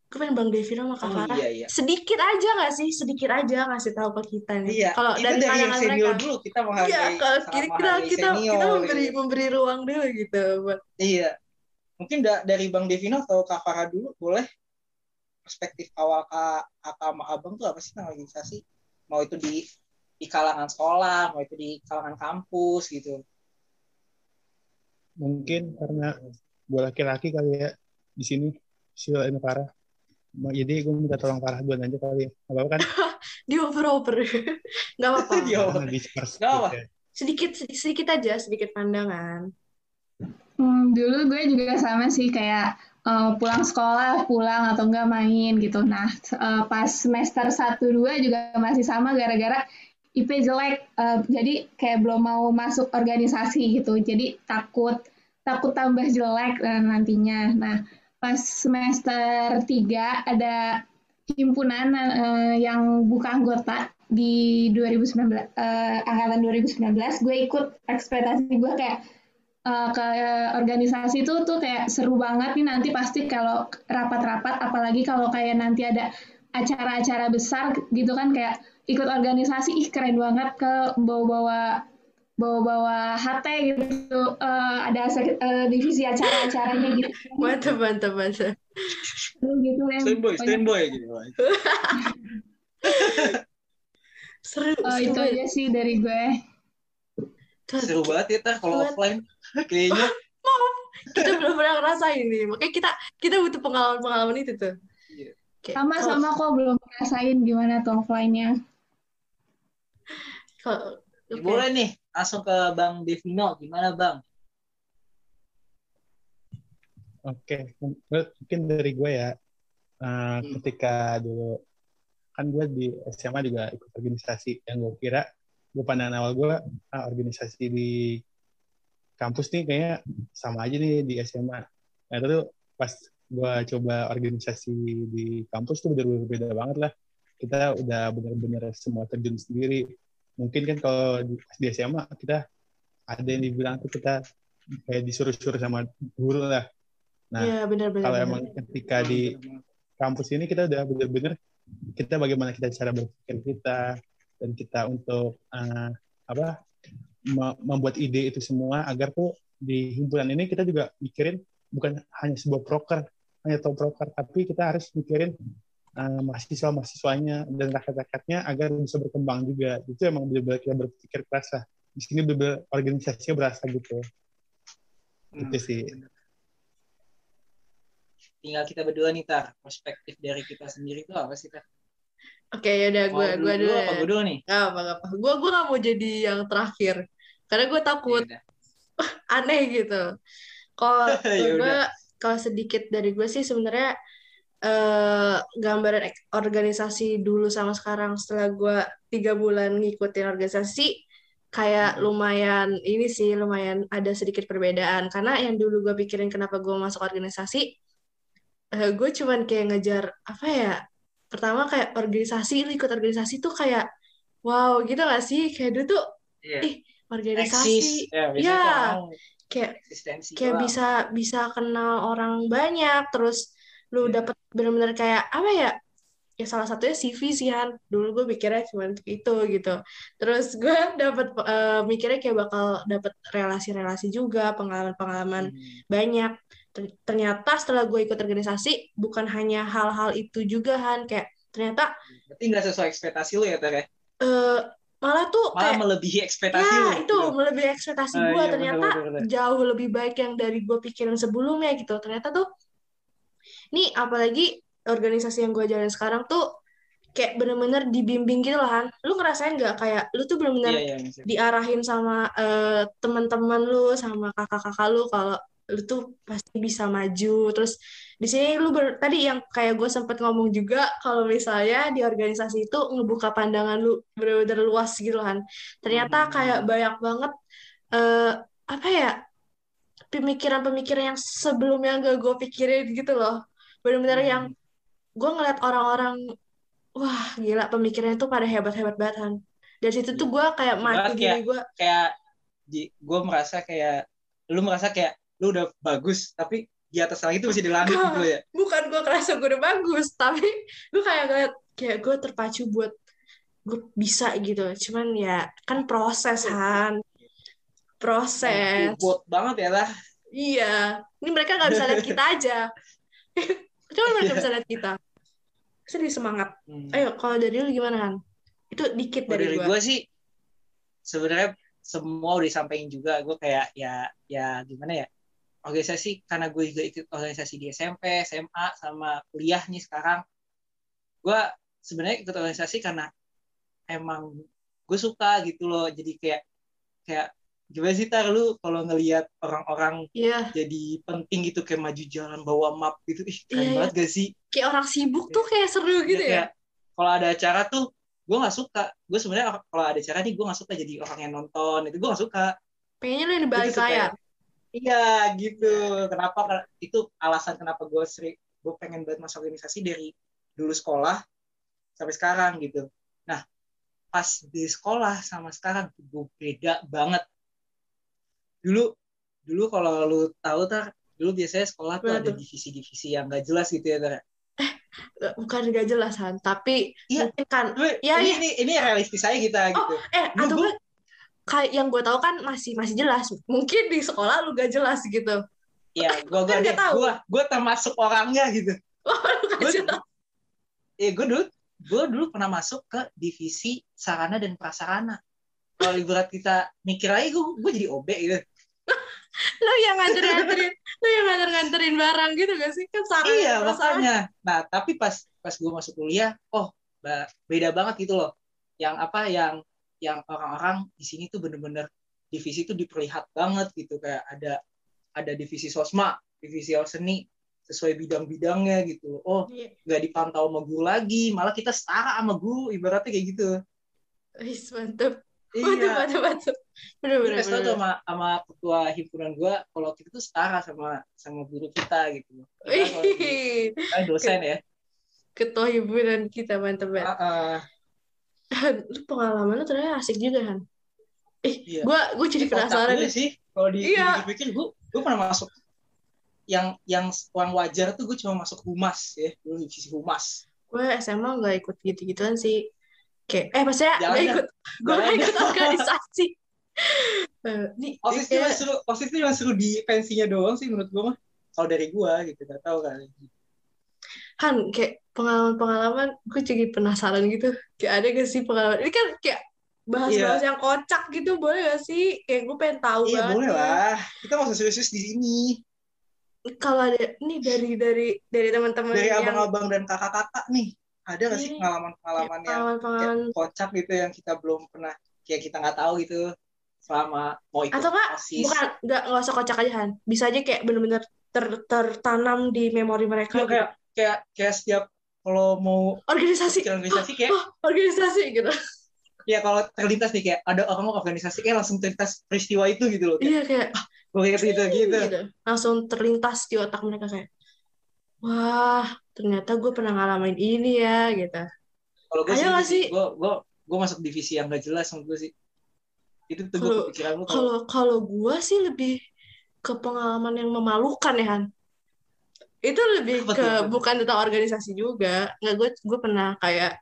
Speaker 4: Gue pengen Bang Devino sama Kak
Speaker 3: Oh,
Speaker 4: Farah.
Speaker 3: iya, iya.
Speaker 4: Sedikit aja nggak sih? Sedikit aja ngasih tahu ke kita nih.
Speaker 3: iya
Speaker 4: Kalau
Speaker 3: itu
Speaker 4: dari
Speaker 3: dari yang senior
Speaker 4: mereka.
Speaker 3: dulu kita menghargai
Speaker 4: Iya, kalau kita kita kita,
Speaker 3: senior,
Speaker 4: kita memberi
Speaker 3: gitu.
Speaker 4: memberi ruang dulu gitu buat
Speaker 3: Iya. Mungkin da- dari Bang Devino atau Kak Farah dulu boleh perspektif awal Kak Kakak sama Abang tuh apa sih tentang organisasi? Mau itu di di kalangan sekolah, mau itu di kalangan kampus gitu.
Speaker 5: Mungkin karena gue laki-laki kali ya di sini Sil ini parah. Jadi gue minta tolong parah gue aja kali ya. Gak apa-apa kan? [laughs]
Speaker 4: dioper-oper. [laughs] Nggak apa-apa.
Speaker 3: Dioper.
Speaker 5: Karena disperse
Speaker 3: Gak apa.
Speaker 4: Sedikit sedikit aja, sedikit pandangan.
Speaker 12: Hmm, dulu gue juga sama sih kayak eh, pulang sekolah, pulang atau enggak main gitu. Nah, eh, pas semester 1 2 juga masih sama gara-gara IP jelek. Eh, jadi kayak belum mau masuk organisasi gitu. Jadi takut takut tambah jelek eh, nantinya. Nah, pas semester 3 ada himpunan eh, yang buka anggota di 2019 eh, angkatan 2019 gue ikut ekspektasi gue kayak eh, ke organisasi itu tuh kayak seru banget nih. Nanti pasti kalau rapat-rapat apalagi kalau kayak nanti ada acara-acara besar gitu kan kayak ikut organisasi ih keren banget ke bawa-bawa bawa-bawa HT gitu Eh, ada eh, divisi acara-acaranya gitu
Speaker 4: Mantap, mantap, mantap.
Speaker 12: gitu Lem.
Speaker 3: Standby, standby gitu. [laughs]
Speaker 4: Seru,
Speaker 12: eh,
Speaker 4: seru
Speaker 12: itu aja sih dari gue
Speaker 3: Seru banget ya Tar kalau offline. [laughs] Kayaknya
Speaker 4: Kita belum pernah ngerasain nih. Makanya kita kita butuh pengalaman-pengalaman itu tuh.
Speaker 3: Iya.
Speaker 4: Kayak,
Speaker 12: sama-sama kok belum ngerasain gimana tuh offline-nya
Speaker 4: Kalau,
Speaker 3: Ya,
Speaker 4: oke.
Speaker 3: boleh nih langsung ke Bang Devino. Gimana Bang?
Speaker 5: Oke, mungkin dari gue ya, eh, ketika dulu kan gue di SMA juga ikut organisasi yang gue kira gue pandangan awal gue ah, organisasi di kampus nih kayaknya sama aja nih di SMA. Nah itu pas gue coba organisasi di kampus tuh bener-bener beda banget lah. Kita udah bener-bener semua terjun sendiri. Mungkin kan kalau di, pas di SMA kita ada yang dibilang tuh kita kayak disuruh-suruh sama guru lah. Nah,
Speaker 4: Iya, benar-benar.
Speaker 5: kalau
Speaker 4: benar.
Speaker 5: emang ketika di kampus ini kita udah bener-bener kita bagaimana kita cara berpikir kita dan kita untuk eh, apa me- membuat ide itu semua agar tuh di himpunan ini kita juga mikirin bukan hanya sebuah proker hanya top proker tapi kita harus mikirin eh, mahasiswa-mahasiswanya dan rakyat-rakyatnya agar bisa berkembang juga itu emang benar-benar kita berpikir keras lah di sini benar organisasinya berasa gitu itu sih
Speaker 3: Tinggal kita berdua nih Tar. Perspektif dari kita sendiri itu apa sih Tar?
Speaker 4: Oke, yaudah
Speaker 3: Mau
Speaker 4: gue
Speaker 3: dulu,
Speaker 4: gue dulu.
Speaker 3: apa
Speaker 4: ya.
Speaker 3: gue dulu nih?
Speaker 4: Gak apa, apa. Gue gue gak mau jadi yang terakhir. Karena gue takut [laughs] aneh gitu. Kalau [laughs] gue, kalau sedikit dari gue sih sebenarnya eh gambaran organisasi dulu sama sekarang setelah gue tiga bulan ngikutin organisasi kayak lumayan ini sih lumayan ada sedikit perbedaan karena yang dulu gue pikirin kenapa gue masuk organisasi eh, gue cuman kayak ngejar apa ya pertama kayak organisasi lu ikut organisasi tuh kayak wow gitu gak sih kayak dulu tuh
Speaker 3: Iya.
Speaker 4: ih organisasi
Speaker 3: Eksis. Ya,
Speaker 4: ya
Speaker 3: tuh orang
Speaker 4: kayak
Speaker 3: eksistensi
Speaker 4: kayak
Speaker 3: doang.
Speaker 4: bisa bisa kenal orang banyak terus lu
Speaker 3: Iya.
Speaker 4: dapet bener-bener kayak apa ya ya salah satunya CV sih Han dulu gue mikirnya cuma untuk itu gitu terus gue [laughs] dapet eh, mikirnya kayak bakal dapet relasi-relasi juga pengalaman-pengalaman
Speaker 3: Hmm.
Speaker 4: banyak Ter- ternyata setelah gue ikut organisasi bukan hanya hal-hal itu juga Han kayak ternyata
Speaker 3: Berarti nggak sesuai ekspektasi lu ya ya?
Speaker 4: eh, malah tuh
Speaker 3: Malah
Speaker 4: kayak
Speaker 3: melebihi ekspektasi
Speaker 4: ya
Speaker 3: lu.
Speaker 4: itu
Speaker 3: gitu.
Speaker 4: melebihi ekspektasi
Speaker 3: Ah,
Speaker 4: gue
Speaker 3: iya,
Speaker 4: ternyata
Speaker 3: bener, bener, bener.
Speaker 4: jauh lebih baik yang dari gue pikirin sebelumnya gitu ternyata tuh nih apalagi organisasi yang gue jalan sekarang tuh kayak bener-bener dibimbing gitu lah Han. Lu ngerasain nggak kayak lu tuh bener-bener
Speaker 3: iya, maksudnya.
Speaker 4: diarahin sama eh, teman-teman lu sama kakak-kakak lu kalau lu tuh pasti bisa maju. Terus di sini lu ber, tadi yang kayak gue sempet ngomong juga kalau misalnya di organisasi itu ngebuka pandangan lu bener-bener luas gitu kan ternyata kayak banyak banget eh apa ya pemikiran-pemikiran yang sebelumnya gak gue pikirin gitu loh bener-bener yang gue ngeliat orang-orang wah gila pemikirannya tuh pada hebat-hebat banget kan dari situ tuh gue kayak mati diri
Speaker 3: kayak
Speaker 4: gue
Speaker 3: kayak di gue merasa kayak lu merasa kayak lu udah bagus tapi di atas langit itu masih di langit gitu ya. [laughs]
Speaker 4: Bukan gue kerasa gue udah bagus tapi gue kayak ngeliat kayak gue terpacu buat gue bisa gitu. Cuman ya kan proses Han. Proses.
Speaker 3: bot banget ya lah.
Speaker 4: Iya. Ini mereka nggak bisa lihat kita aja [laughs] coba mereka bisa lihat kita. Sedih semangat.
Speaker 3: Hmm.
Speaker 4: ayo kalau dari lu gimana Han? Itu dikit dari,
Speaker 3: dari
Speaker 4: gue
Speaker 3: sih sebenarnya semua udah disampaikan juga. Gue kayak ya ya gimana ya? Organisasi karena gue juga ikut organisasi di SMP SMA sama kuliah nih sekarang. Gue sebenarnya ikut organisasi karena emang gue suka gitu loh. Jadi kayak kayak gimana sih tar? Lu kalau ngelihat orang-orang
Speaker 4: Iya.
Speaker 3: jadi penting gitu kayak maju jalan bawa map gitu ih keren
Speaker 4: Iya,
Speaker 3: banget gak sih?
Speaker 4: Kayak orang sibuk tuh kayak seru gitu
Speaker 3: Iya,
Speaker 4: ya?
Speaker 3: kayak kalau ada acara tuh gue nggak suka. Gue sebenarnya kalau ada acara nih gue nggak suka jadi orang yang nonton itu gue nggak suka.
Speaker 4: Pengennya lu yang di balik layar
Speaker 3: iya gitu. Kenapa? Itu alasan kenapa gue sering gue pengen banget masuk organisasi dari dulu sekolah sampai sekarang gitu. Nah pas di sekolah sama sekarang gue beda banget dulu dulu kalau lu tahu tar dulu biasanya sekolah tuh ada divisi-divisi yang gak jelas gitu ya tar
Speaker 4: bukan gak jelas Han tapi
Speaker 3: Iya.
Speaker 4: mungkin kan ya
Speaker 3: ini,
Speaker 4: ya
Speaker 3: ini ini realistis aja kita gitu
Speaker 4: eh atau enggak kayak yang gue tahu kan masih masih jelas mungkin di sekolah lu gak jelas gitu
Speaker 3: Iya, gua gua
Speaker 4: Kan
Speaker 3: deh, gua gua termasuk orangnya gitu. [laughs] Gua,
Speaker 4: jelas.
Speaker 3: eh, gua dulu gua dulu pernah masuk ke divisi sarana dan prasarana. Kalau ibarat kita mikir aja gua, gua jadi OB gitu. [laughs]
Speaker 4: lu yang nganter-nganterin lu yang nganter-nganterin barang gitu gak sih kan sarana
Speaker 3: iya,
Speaker 4: prasarana.
Speaker 3: makanya. Nah, tapi pas pas gua masuk kuliah, oh, beda banget gitu loh. Yang apa yang yang orang-orang di sini tuh bener-bener divisi tuh diperlihat banget gitu kayak ada ada divisi sosma, divisi seni sesuai bidang-bidangnya gitu. Oh,
Speaker 4: Iya.
Speaker 3: nggak dipantau sama guru lagi, malah kita setara sama guru, ibaratnya kayak gitu.
Speaker 4: Wis, mantep
Speaker 3: Iya.
Speaker 4: mantep mantep mantep bener
Speaker 3: Gue
Speaker 4: bener
Speaker 3: tau tuh
Speaker 4: bener
Speaker 3: sama, sama ketua himpunan gue, kalau kita tuh setara sama sama guru kita gitu. Kita di- kita dosen ya.
Speaker 4: ketua hiburan kita mantep banget
Speaker 3: Heeh.
Speaker 4: Han, lu pengalaman lu ternyata asik juga Han eh
Speaker 3: Iya.
Speaker 4: gua gua jadi penasaran
Speaker 3: sih. Kalau di
Speaker 4: Iya.
Speaker 3: dipikir gue, gue pernah masuk yang yang uang wajar tuh gue cuma masuk humas ya, dulu divisi humas.
Speaker 4: gue SMA nggak ikut gitu-gituan sih kayak eh maksudnya nggak
Speaker 3: dah.
Speaker 4: ikut gue nggak ikut organisasi [laughs] Eh, nih
Speaker 3: Osis itu cuma seru, Osis cuma seru di pensinya doang sih menurut gue mah. Kalau dari gue gitu, gak tau kan.
Speaker 4: Han kayak pengalaman-pengalaman gue jadi penasaran gitu kayak ada gak sih pengalaman ini kan kayak bahas-bahas yang kocak gitu boleh gak sih kayak gue pengen tahu
Speaker 3: Iya
Speaker 4: banget
Speaker 3: boleh
Speaker 4: nih.
Speaker 3: lah. Kita mau serius di sini.
Speaker 4: kalau ada ini dari dari dari teman-teman
Speaker 3: Dari
Speaker 4: yang
Speaker 3: abang-abang dan kakak-kakak nih, ada nggak sih
Speaker 4: Iya.
Speaker 3: pengalaman-pengalaman yang kayak kocak gitu yang kita belum pernah, kayak kita nggak tahu gitu selama mau ikut
Speaker 4: atau enggak
Speaker 3: osis.
Speaker 4: bukan nggak nggak usah kocak aja Han bisa aja kayak bener-bener ter- tertanam di memori mereka
Speaker 3: Iya,
Speaker 4: gitu.
Speaker 3: kayak kayak kayak setiap kalau mau
Speaker 4: organisasi
Speaker 3: organisasi kayak
Speaker 4: oh, organisasi gitu
Speaker 3: ya kalau terlintas nih kayak ada orang mau organisasi kayak langsung terlintas peristiwa itu gitu loh. Kayak,
Speaker 4: iya kayak
Speaker 3: gue kayak gitu gitu.
Speaker 4: gitu langsung terlintas di otak mereka kayak wah ternyata gue pernah ngalamin ini ya gitu.
Speaker 3: Kalau gue
Speaker 4: Ada
Speaker 3: sih, gue gue gue masuk divisi yang gak jelas menurut gue sih. Itu tuh gue
Speaker 4: Kalau-
Speaker 3: kepikiran lu kalau
Speaker 4: kalau kalau gue sih lebih ke pengalaman yang memalukan ya Han. Itu lebih
Speaker 3: Apa
Speaker 4: ke bukan tentang organisasi juga. Nggak gue gue pernah kayak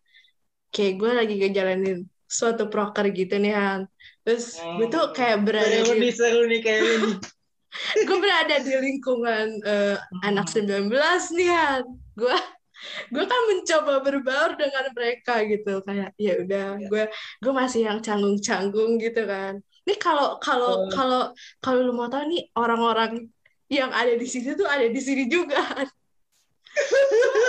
Speaker 4: kayak gue lagi ngejalanin suatu proker gitu nih Han. Terus gue tuh kayak berada
Speaker 3: seru
Speaker 4: di
Speaker 3: seru nih nih. [laughs]
Speaker 4: gue berada di lingkungan eh, anak 19 nih Han gue gue kan mencoba berbaur dengan mereka gitu kayak ya udah gue gue masih yang canggung-canggung gitu kan ini kalau kalau
Speaker 3: Oh.
Speaker 4: kalau kalau lu mau tahu nih orang-orang yang ada di sini tuh ada di sini juga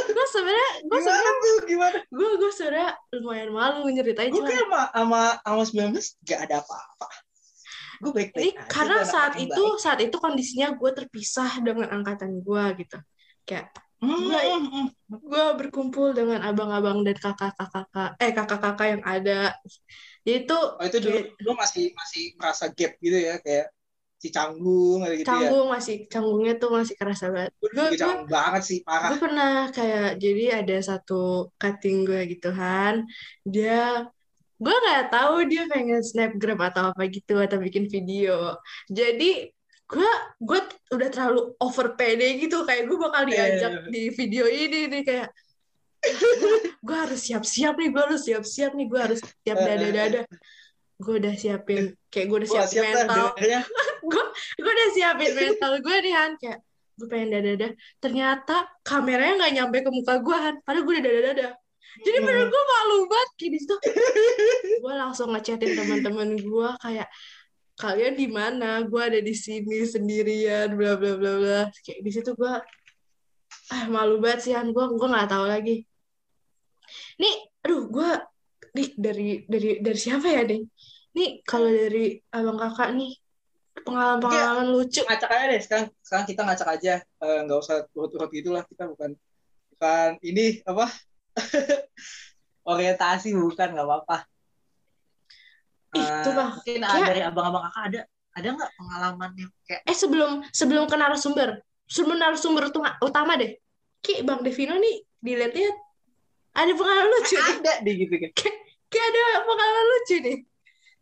Speaker 4: gue sebenarnya gue sebenarnya
Speaker 3: gimana?
Speaker 4: gue gue sebenarnya lumayan malu nyeritain
Speaker 3: Gue kayak sama sama sama 19 gak ada apa-apa. gue baik
Speaker 4: Ini karena saat itu saat itu kondisinya gue terpisah dengan angkatan gue gitu. Kayak gue gue berkumpul dengan abang-abang dan kakak-kakak eh kakak-kakak yang ada. Jadi itu
Speaker 3: oh, itu dulu lu masih masih merasa gap gitu ya kayak si canggung gitu
Speaker 4: canggung
Speaker 3: ya.
Speaker 4: masih canggungnya tuh masih kerasa banget.
Speaker 3: Gue canggung banget sih parah.
Speaker 4: Gue pernah kayak jadi ada satu cutting gue gitu kan. Dia gue nggak tahu dia pengen snapgram atau apa gitu atau bikin video jadi gue gue udah terlalu over pede gitu kayak gue bakal diajak yeah. di video ini nih kayak [laughs] gue harus siap-siap nih gue harus siap-siap nih gue harus siap dada-dada. Gue udah siapin kayak gue udah siapin siap mental. gue [laughs] gue udah siapin mental gue nih Han kayak gue pengen dada-dada. Ternyata kameranya nggak nyampe ke muka gue Han padahal gue udah dada-dada. Jadi bener gue malu banget kayak di situ. Gue langsung ngechatin teman-teman gue kayak kalian di mana? Gue ada di sini sendirian bla bla bla bla. Kayak di situ gue ah malu banget sih Han. Gue gue nggak tahu lagi. Nih aduh gue nih dari dari dari siapa ya deh nih kalau dari abang kakak nih pengalaman pengalaman lucu.
Speaker 3: ngacak aja deh. Sekarang sekarang kita ngacak aja. Nggak uh, usah turut-turut gitulah kita bukan bukan ini apa? [laughs] Orientasi bukan nggak apa-apa.
Speaker 4: Itu lah.
Speaker 3: Mungkin ya. dari abang-abang kakak ada ada nggak pengalaman yang kayak
Speaker 4: eh sebelum sebelum ke narasumber. Sebelum narasumber utama deh. Ki Bang Devino nih dilihat-lihat ada pengalaman lucu
Speaker 3: ada deh gitu kan.
Speaker 4: Kayak, kayak ada pengalaman lucu nih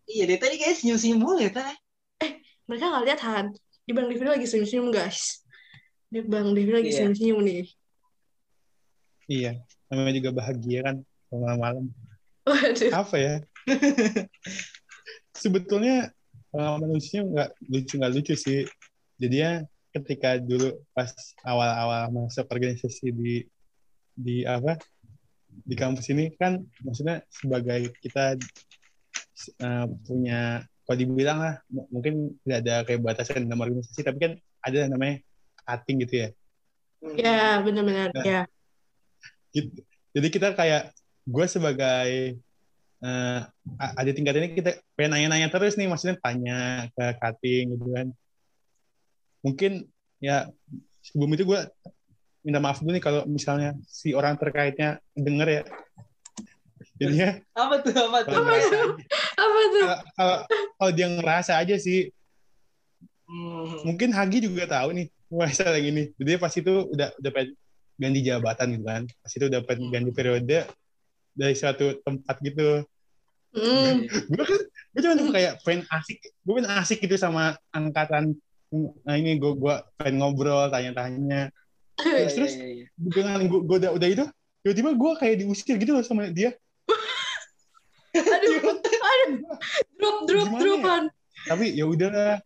Speaker 3: iya deh tadi kayak senyum-senyum mulu ya teh
Speaker 4: eh mereka nggak lihat Han. Di Bang Devino lagi senyum-senyum guys. Di Bang Devino lagi senyum-senyum nih.
Speaker 5: Iya namanya juga bahagia kan malam-malam apa ya [laughs] sebetulnya pengalaman lucunya nggak lucu nggak lucu sih. Jadi ya ketika dulu pas awal-awal masuk organisasi di di apa di kampus ini kan maksudnya sebagai kita uh, punya kalau dibilang lah mungkin tidak ada kayak batasan dalam organisasi tapi kan ada namanya cutting gitu ya.
Speaker 4: Ya benar-benar
Speaker 5: nah,
Speaker 4: ya.
Speaker 5: gitu. jadi kita kayak gue sebagai uh, ada tingkat ini kita pengen nanya-nanya terus nih maksudnya tanya ke cutting gitu kan. Mungkin ya sebelum itu gue minta maaf dulu nih kalau misalnya si orang terkaitnya denger ya. Jadinya
Speaker 3: apa tuh apa tuh?
Speaker 4: apa tuh apa tuh?
Speaker 5: Kalau kalau dia ngerasa aja sih. Hmm. mungkin Hagi juga tahu nih masalah yang ini. Jadi pas itu udah udah ganti jabatan gitu kan. Pas itu dapat ganti periode dari suatu tempat gitu
Speaker 4: mm.
Speaker 5: gue kan gue cuma kayak pengen asik gue pengen asik gitu sama angkatan nah ini gue gue pengen ngobrol tanya-tanya. Terus terus dengan gue, gue udah udah itu tiba-tiba gue kayak diusir gitu loh sama dia.
Speaker 4: Aduh aduh. Drop drop dropan
Speaker 5: ya? tapi ya udah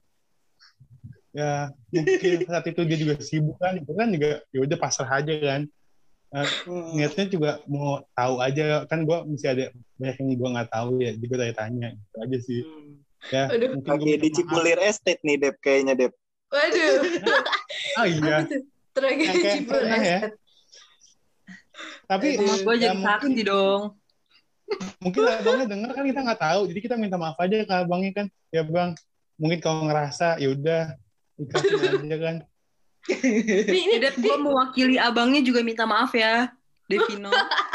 Speaker 5: ya mungkin saat itu dia juga sibuk kan itu kan juga ya udah pasrah aja kan. Uh, niatnya juga mau tahu aja kan gue mesti ada banyak yang gue nggak tahu ya jadi gue tanya-tanya itu aja sih. Ya
Speaker 10: Aduh. mungkin Oke, di Cipulir Estate nih Dep kayaknya Dep.
Speaker 4: Waduh.
Speaker 5: Oh iya.
Speaker 4: Tragedi
Speaker 5: kayak
Speaker 4: Cipulir
Speaker 5: ya.
Speaker 4: Estate.
Speaker 5: Tapi
Speaker 8: Rumah gue
Speaker 5: ya
Speaker 8: jadi
Speaker 5: mungkin
Speaker 8: saksi dong.
Speaker 5: mungkin abangnya denger kan kita nggak tahu. Jadi kita minta maaf aja ke abangnya kan. Ya bang mungkin kalau ngerasa ya udah aja kan.
Speaker 4: Ini ini
Speaker 8: Dep, gue mewakili abangnya juga minta maaf ya, Devino.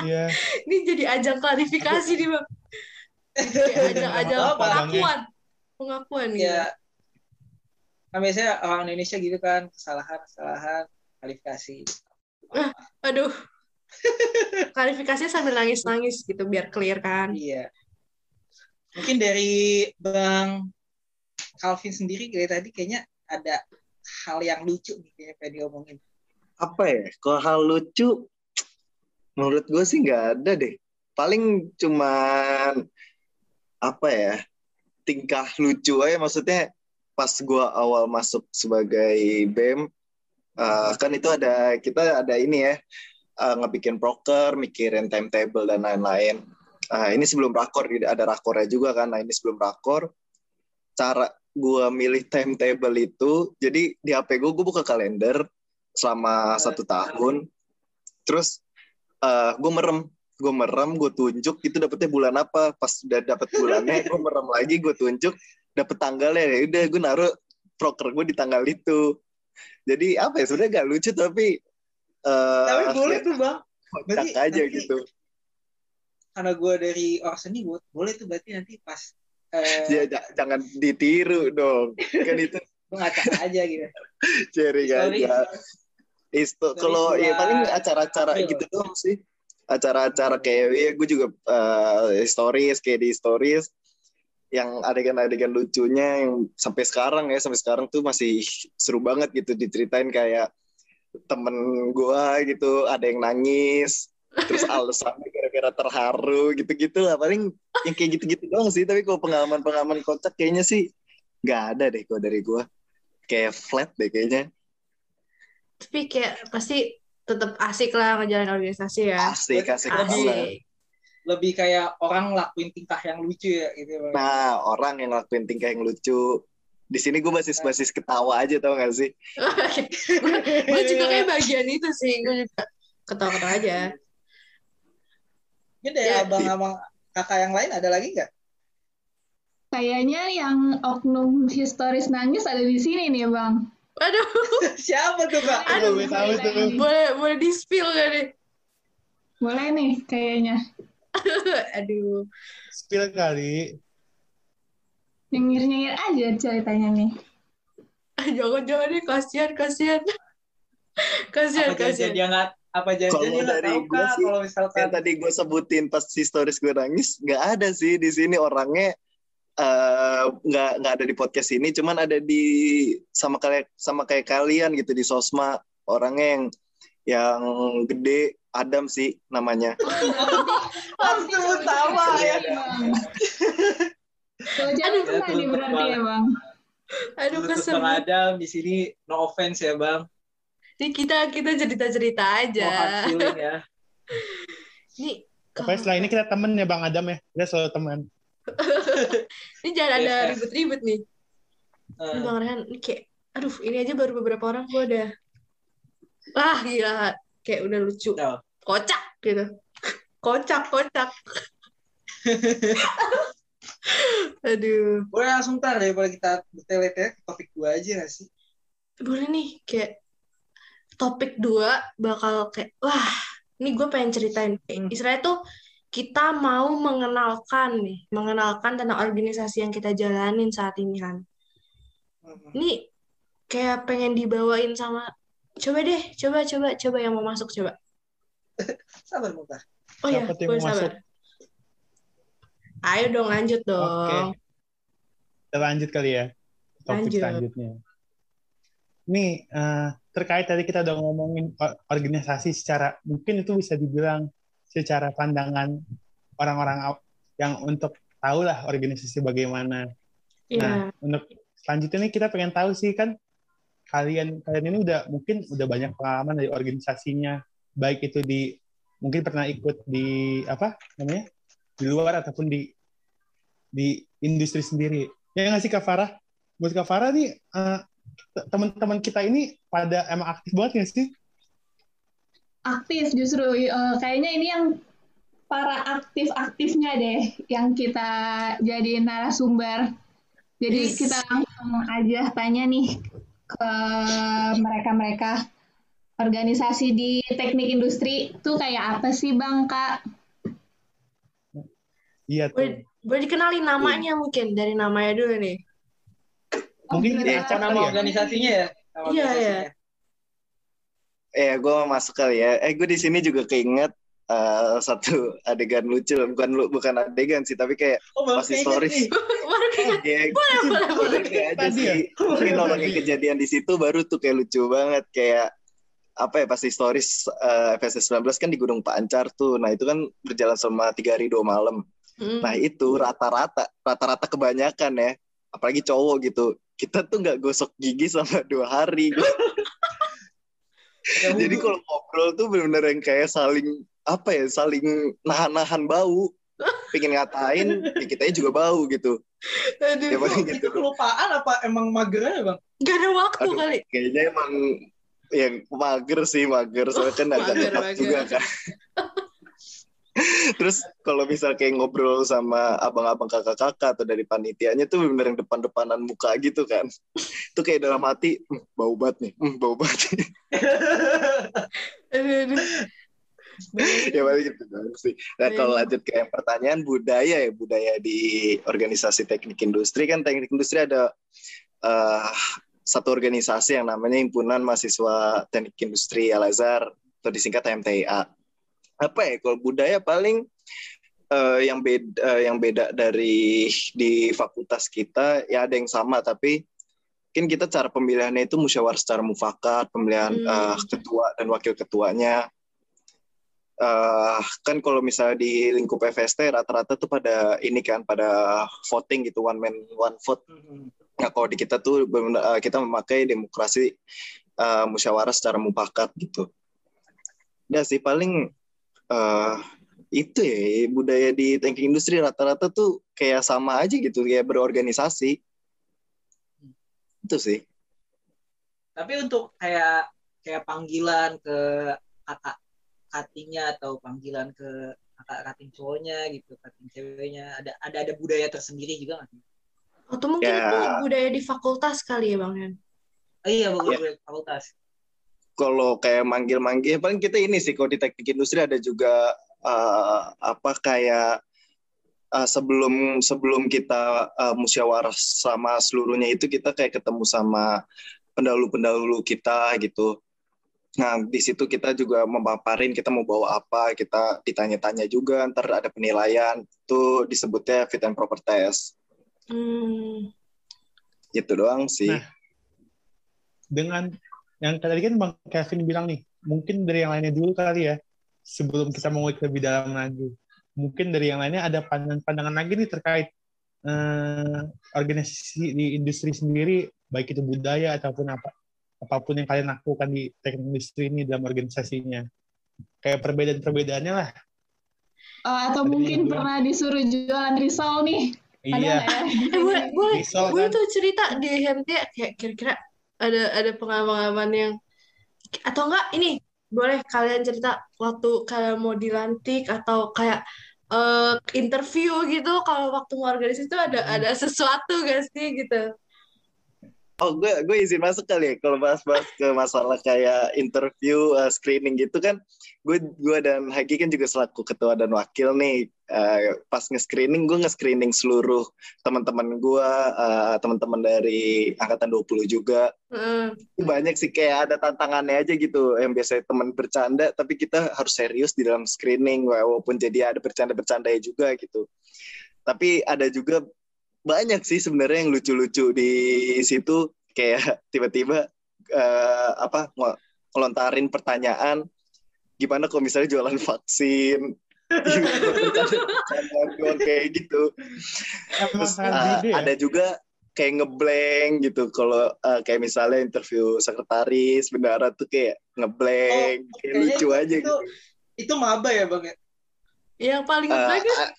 Speaker 5: iya.
Speaker 4: Ini jadi ajang klarifikasi nih bang. Kayak ajang ajang
Speaker 3: Apa?
Speaker 4: pengakuan. Pengakuan nih
Speaker 3: ya kan biasanya orang Indonesia gitu kan kesalahan kesalahan kualifikasi
Speaker 4: aduh. Klarifikasinya sambil nangis nangis gitu biar clear kan.
Speaker 3: Iya. Mungkin dari bang Calvin sendiri dari tadi kayaknya ada hal yang lucu nih kayaknya pengen diomongin.
Speaker 10: Apa ya? Kalau hal lucu menurut gue sih nggak ada deh. Paling cuman apa ya tingkah lucu aja. Maksudnya pas gue awal masuk sebagai bem uh, kan itu ada kita ada ini ya uh, ngebikin proker mikirin timetable dan lain-lain. Uh, ini sebelum rakor ada rakornya juga kan. Nah ini sebelum rakor cara gue milih timetable itu jadi di HP gue gue buka kalender selama satu tahun. Terus uh, gue merem. Gue merem gue tunjuk itu dapetnya bulan apa? Pas udah dapet bulannya gue merem lagi gue tunjuk dapet tanggalnya. Ya udah gue naruh proker gue di tanggal itu. Jadi apa ya sebenarnya gak lucu tapi eh
Speaker 3: Tapi boleh tuh bang. Berarti
Speaker 10: aja
Speaker 3: nanti-
Speaker 10: gitu.
Speaker 3: Karena gue dari orang seni, gua- boleh tuh berarti nanti pas eh,
Speaker 10: ya, jangan ditiru dong. Kan itu [laughs]
Speaker 3: gue ngacak aja gitu.
Speaker 10: sharing
Speaker 3: Sorry.
Speaker 10: aja Isto, kalau ya paling acara-acara
Speaker 3: April.
Speaker 10: gitu doang sih. Acara-acara kayak ya gue juga eh, stories kayak di stories. Yang adegan-adegan lucunya yang sampai sekarang ya sampai sekarang tuh masih seru banget gitu diceritain kayak temen gua gitu ada yang nangis terus alasannya gara-gara terharu gitu-gitu lah. Paling yang kayak gitu-gitu doang sih tapi kalau pengalaman-pengalaman kocak kayaknya sih nggak ada deh kalau dari gua. Kayak flat deh kayaknya
Speaker 4: Tapi kayak pasti tetap asik lah ngejalanin organisasi ya.
Speaker 10: asik asik
Speaker 3: Lebih
Speaker 10: banget.
Speaker 3: lebih kayak orang ngelakuin tingkah yang lucu ya gitu. Bang.
Speaker 10: nah orang yang ngelakuin tingkah yang lucu di sini gue basis-basis ketawa aja tau gak sih [laughs]
Speaker 4: gue juga kayak bagian itu sih. Gue juga ketawa-ketawa aja.
Speaker 3: Ini deh
Speaker 4: Ya.
Speaker 3: abang-abang kakak yang lain ada lagi nggak?
Speaker 12: Kayaknya yang oknum historis nangis ada di sini nih, Bang.
Speaker 4: Aduh, [laughs]
Speaker 3: Siapa tuh kak?
Speaker 4: aduh.
Speaker 5: gue tahu tuh.
Speaker 4: Boleh boleh di spill gak nih?
Speaker 12: Boleh nih kayaknya. [laughs]
Speaker 4: Aduh.
Speaker 5: Spill kali.
Speaker 12: Nyengir-nyengir aja ceritanya nih.
Speaker 4: Jangan-jangan nih kasihan kasihan. Kasihan
Speaker 3: Apa
Speaker 4: kasihan.
Speaker 3: dia nggak? Apa janjian
Speaker 10: Kalau dari
Speaker 3: kak?
Speaker 10: sih,
Speaker 3: Kalau misalkan
Speaker 10: yang tadi gue sebutin pas si stories gue nangis nggak ada sih di sini orangnya eh, nggak nggak ada di podcast ini cuman ada di sama kayak sama kayak kalian gitu di sosma orangnya yang yang gede Adam sih namanya [laughs]
Speaker 3: harus sebut nama ya.
Speaker 12: Jangan pernah
Speaker 3: tuh,
Speaker 12: nih berarti
Speaker 3: Bang.
Speaker 12: ya, Bang.
Speaker 4: Aduh
Speaker 3: Terus
Speaker 4: kesel.
Speaker 3: Bang Adam di sini no offense ya bang.
Speaker 4: Ini kita kita cerita-cerita aja.
Speaker 3: No hard feeling ya.
Speaker 4: Ini
Speaker 5: Pokoknya setelah ini kita temen ya Bang Adam ya. Kita selalu teman. [laughs]
Speaker 4: ini jangan ada
Speaker 3: Yes, yes.
Speaker 4: ribet-ribet nih.
Speaker 3: Eh,
Speaker 4: Bang Rehan, ini kayak, aduh ini aja baru beberapa orang gue udah, wah gila, kayak udah lucu,
Speaker 3: no.
Speaker 4: kocak gitu, kocak kocak. [laughs] Aduh,
Speaker 3: Boleh langsung tar daripada kita bertele-tele ke topik gua aja nggak sih?
Speaker 4: boleh nih kayak topik dua bakal kayak, wah ini gue pengen ceritain. Kayak, Istilahnya tuh kita mau mengenalkan nih, mengenalkan tentang organisasi yang kita jalanin saat ini kan. Ini kayak pengen dibawain sama coba deh, coba coba coba yang mau masuk coba. [laughs]
Speaker 3: Sabar muka.
Speaker 4: Oh ya,
Speaker 5: yang
Speaker 4: boleh sabar.
Speaker 5: masuk?
Speaker 4: Ayo dong lanjut dong.
Speaker 5: Kita lanjut kali ya. Topik
Speaker 4: Lanjut.
Speaker 5: selanjutnya. Nih, eh, terkait tadi kita udah ngomongin organisasi secara, mungkin itu bisa dibilang secara pandangan orang-orang yang untuk tahu lah organisasi bagaimana. Nah,
Speaker 4: Iya.
Speaker 5: untuk selanjutnya nih kita pengen tahu sih kan kalian kalian ini udah mungkin udah banyak pengalaman dari organisasinya, baik itu di mungkin pernah ikut di apa namanya di luar ataupun di di industri sendiri. Ya nggak sih Kak Farah? Buat Kak Farah nih te- teman-teman kita ini pada emang aktif banget nggak sih?
Speaker 12: Aktif justru eh, kayaknya ini yang para aktif-aktifnya deh yang kita jadi narasumber. Jadi
Speaker 4: Is.
Speaker 12: kita langsung aja tanya nih ke mereka-mereka organisasi di teknik industri tuh kayak apa sih Bang Kak?
Speaker 5: Iya tuh.
Speaker 4: boleh dikenalin namanya mungkin dari namanya dulu nih.
Speaker 5: Mungkin kita kali
Speaker 3: Nama
Speaker 5: ya.
Speaker 3: organisasinya ya? Nama
Speaker 4: Iya,
Speaker 3: organisasinya.
Speaker 10: Eh gue masuk kali ya eh gue di sini juga keinget eh, satu adegan lucu bukan lu bukan adegan sih tapi kayak
Speaker 3: Oh, keinget
Speaker 10: stories. [laughs]
Speaker 4: kayak
Speaker 10: ya. Udah kayak aja
Speaker 5: Tadi
Speaker 10: sih. Mungkin yang kejadian di situ baru tuh kayak lucu banget kayak apa ya pasti stories uh, FSS 19 kan di Gunung Pancar tuh. Nah, itu kan berjalan selama tiga hari dua malam.
Speaker 4: Mm.
Speaker 10: Nah, itu rata-rata rata-rata kebanyakan ya. Apalagi cowok gitu. Kita tuh nggak gosok gigi selama dua hari.
Speaker 3: Pakai [laughs]
Speaker 10: Jadi kalau ngobrol tuh bener-bener yang kayak saling apa ya, saling nahan-nahan bau. Pengen ngatain, ya kitanya juga bau gitu.
Speaker 4: Aduh,
Speaker 10: Ya
Speaker 3: Itu
Speaker 10: gitu.
Speaker 3: kelupaan apa emang mager aja bang?
Speaker 4: gak ada waktu
Speaker 10: Aduh,
Speaker 4: kali.
Speaker 10: kayaknya emang yang mager sih mager soalnya kan agak
Speaker 4: Mager,
Speaker 10: tetap
Speaker 4: mager.
Speaker 10: juga kan [laughs] Terus kalau misal kayak ngobrol sama abang-abang kakak-kakak atau dari panitianya tuh bener yang depan-depanan muka gitu kan. Itu kayak dalam hati, "Hmm, bau banget nih, hmm, bau banget. nih." Ya paling gitu sih. Nah kalau lanjut ke yang pertanyaan budaya ya, budaya di organisasi teknik industri kan teknik industri ada eh, satu organisasi yang namanya Himpunan Mahasiswa Teknik Industri Al Azhar atau disingkat HMTIA. Apa ya kalau budaya paling eh, yang beda yang beda dari di fakultas kita ya ada yang sama tapi mungkin kita cara pemilihannya itu musyawarah secara mufakat, pemilihan
Speaker 4: Hmm.
Speaker 10: eh, ketua dan wakil ketuanya. Eh, kan kalau misalnya di lingkup FST rata-rata tuh pada ini kan pada voting gitu one man one vote. Nah kalau di kita tuh eh, kita memakai demokrasi eh, musyawarah secara mufakat gitu. Ya sih paling eh, itu ya budaya di teknik industri rata-rata tuh kayak sama aja gitu kayak berorganisasi. Itu sih.
Speaker 3: Tapi untuk kayak kayak panggilan ke kakak katingnya atau panggilan ke kakak kating cowoknya gitu, kating ceweknya ada ada ada budaya tersendiri juga nggak?
Speaker 4: Atau mungkin
Speaker 10: Ya.
Speaker 4: itu budaya di fakultas kali ya Bang Yan?
Speaker 3: Oh, iya,
Speaker 10: Iya.
Speaker 3: budaya fakultas.
Speaker 10: Kalau kayak manggil-manggil paling kita ini sih kalau di teknik industri ada juga eh, apa kayak eh, sebelum sebelum kita eh, musyawarah sama seluruhnya itu kita kayak ketemu sama pendahulu-pendahulu kita gitu. Nah, di situ kita juga memaparin kita mau bawa apa, kita ditanya-tanya juga, ntar ada penilaian, itu disebutnya fit and proper test.
Speaker 4: Hmm.
Speaker 10: Gitu doang sih.
Speaker 5: Nah, dengan yang tadi kan Bang Kevin bilang nih, mungkin dari yang lainnya dulu kali ya, sebelum kita mengulik lebih dalam lagi. Mungkin dari yang lainnya ada pandangan-pandangan lagi nih terkait eh, organisasi di industri sendiri, baik itu budaya ataupun apa apa pun yang kalian lakukan di teknik industri ini dalam organisasinya. Kayak perbedaan-perbedaannya lah.
Speaker 12: Oh, atau mungkin
Speaker 5: bilang.
Speaker 12: pernah disuruh jualan risol nih.
Speaker 5: Iya.
Speaker 12: ya?
Speaker 4: Eh, boleh, boleh,
Speaker 5: Risol
Speaker 4: boleh
Speaker 5: kan.
Speaker 4: tuh cerita di HMT kayak kira-kira ada ada pengalaman yang atau enggak ini boleh kalian cerita waktu kalian mau dilantik atau kayak eh, interview gitu kalau waktu mau organisasi itu ada ada sesuatu gak sih gitu?
Speaker 10: Oh, gue gue izin masuk kali ya kalau bahas-bahas ke masalah kayak interview, uh, screening gitu kan. Gue gue dan Hagi kan juga selaku ketua dan wakil nih. Uh, pas nge-screening gue nge-screening seluruh teman-teman gue, uh, teman-teman dari angkatan 20 juga.
Speaker 4: Heeh.
Speaker 10: Banyak sih kayak ada tantangannya aja gitu. Yang biasanya teman bercanda tapi kita harus serius di dalam screening walaupun jadi ada bercanda-bercandanya juga gitu. Tapi ada juga banyak sih sebenarnya yang lucu-lucu di situ kayak tiba-tiba eh, apa ngelontarin pertanyaan gimana kalau misalnya jualan vaksin [laughs] doang kayak gitu terus
Speaker 5: ya?
Speaker 10: ada juga kayak ngeblank gitu kalau eh, kayak misalnya interview sekretaris bendara tuh kayak ngeblank kayak
Speaker 3: Kayaknya
Speaker 10: lucu
Speaker 3: itu-
Speaker 10: aja
Speaker 3: itu,
Speaker 10: gitu
Speaker 3: itu maba ya bang ya?
Speaker 4: Yang paling ngeblank kan?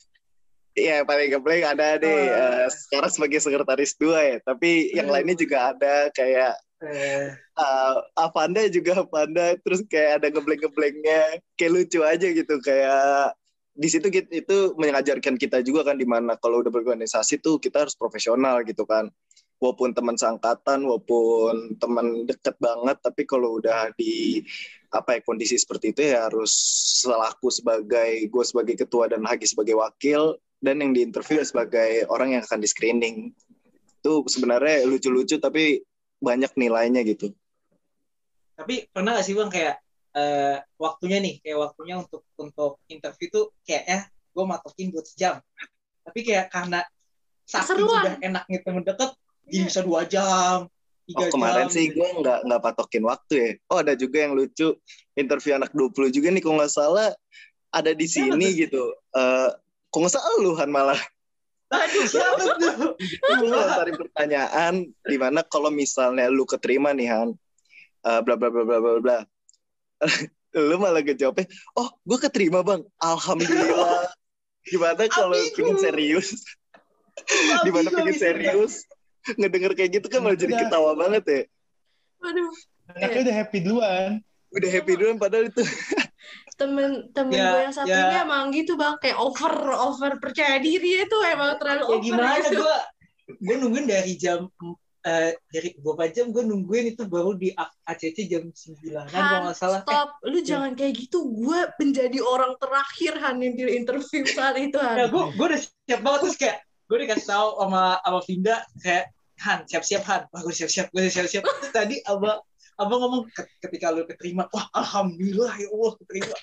Speaker 10: Iya paling ngeblank ada deh
Speaker 3: Oh.
Speaker 10: eh, sekarang sebagai sekretaris dua ya. Tapi yang
Speaker 3: Hmm.
Speaker 10: lainnya juga ada kayak
Speaker 3: Eh,
Speaker 10: uh, Avanda juga Avanda. Terus kayak ada ngeblank-ngeblanknya kayak lucu aja gitu kayak di situ kita, itu mengajarkan kita juga kan di mana kalau udah berorganisasi tuh kita harus profesional gitu kan. Walaupun teman seangkatan walaupun teman deket banget tapi kalau udah di apa ya kondisi seperti itu ya harus selaku sebagai gue sebagai ketua dan Hagi sebagai wakil dan yang diinterview sebagai orang yang akan di screening itu sebenarnya lucu-lucu tapi banyak nilainya gitu
Speaker 3: tapi pernah gak sih bang kayak eh, waktunya nih kayak waktunya untuk untuk interview tuh kayak ya gue matokin buat sejam tapi kayak karena saking
Speaker 4: Keseruan.
Speaker 3: sudah enaknya temen deket jadi bisa dua jam tiga
Speaker 10: Oh kemarin
Speaker 3: jam
Speaker 10: sih
Speaker 3: gitu.
Speaker 10: gue nggak nggak patokin waktu ya. Oh ada juga yang lucu interview anak 20 juga nih kalau nggak salah ada di sini gitu. Eh kok nggak salah lu Han malah.
Speaker 3: Aduh, siapa tuh?
Speaker 10: Lu ngelontarin pertanyaan di mana kalau misalnya lu keterima nih Han, eh, bla bla bla bla bla bla. [laughs] lu malah ngejawabnya, oh gue keterima bang, alhamdulillah. Gimana kalau pengen serius? di mana
Speaker 3: Ambigu
Speaker 10: pengen
Speaker 3: bisa.
Speaker 10: serius? Ngedenger kayak gitu kan malah jadi ketawa banget ya.
Speaker 4: Aduh.
Speaker 5: Anaknya udah happy duluan.
Speaker 10: Udah happy duluan padahal itu
Speaker 4: temen temen
Speaker 3: Ya,
Speaker 4: gue yang satu
Speaker 3: ya.
Speaker 4: ini emang gitu bang kayak over over percaya diri itu emang terlalu
Speaker 3: ya
Speaker 4: over
Speaker 3: gimana
Speaker 4: gitu.
Speaker 3: gue gue nungguin dari jam eh, dari beberapa jam gue nungguin itu baru di ACC jam 9 kan kalau nggak salah Eh,
Speaker 4: stop. Lu jangan kayak gitu. Gue menjadi orang terakhir Han yang di interview saat itu Han.
Speaker 3: Nah, gue gue udah siap banget terus kayak gue dikasih tahu sama sama Vinda kayak Han siap-siap Han, wah gue siap-siap, gue siap-siap. Tadi abang abang ngomong "Ket- ketika lu keterima, wah alhamdulillah ya Allah keterima.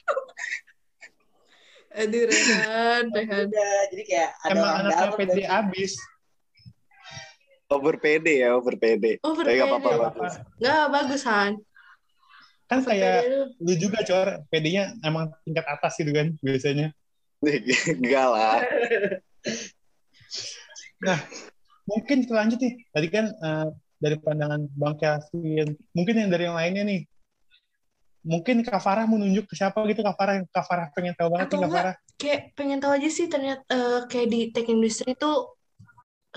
Speaker 4: Aduh Rehan, Rehan.
Speaker 3: Udah, jadi kayak ada
Speaker 5: Emang
Speaker 3: orang dalam
Speaker 5: PD
Speaker 3: dan-
Speaker 5: abis.
Speaker 10: Over PD ya, over PD.
Speaker 4: Over PD.
Speaker 10: apa-apa bagus.
Speaker 4: Nggak bagus Han.
Speaker 5: Kan
Speaker 4: PD lu.
Speaker 5: juga cor, PD-nya emang tingkat atas gitu kan biasanya. [laughs]
Speaker 10: Enggak lah.
Speaker 5: Nah, mungkin kita lanjut nih. Tadi kan eh, dari pandangan Bang Kevin, mungkin yang dari yang lainnya nih. Mungkin Kak Farah mau nunjuk ke siapa gitu Kak Farah, Kak Farah pengen tahu banget
Speaker 4: Atau
Speaker 5: nih Kak Farah.
Speaker 4: kayak pengen tahu aja sih ternyata eh, kayak di tech industry tuh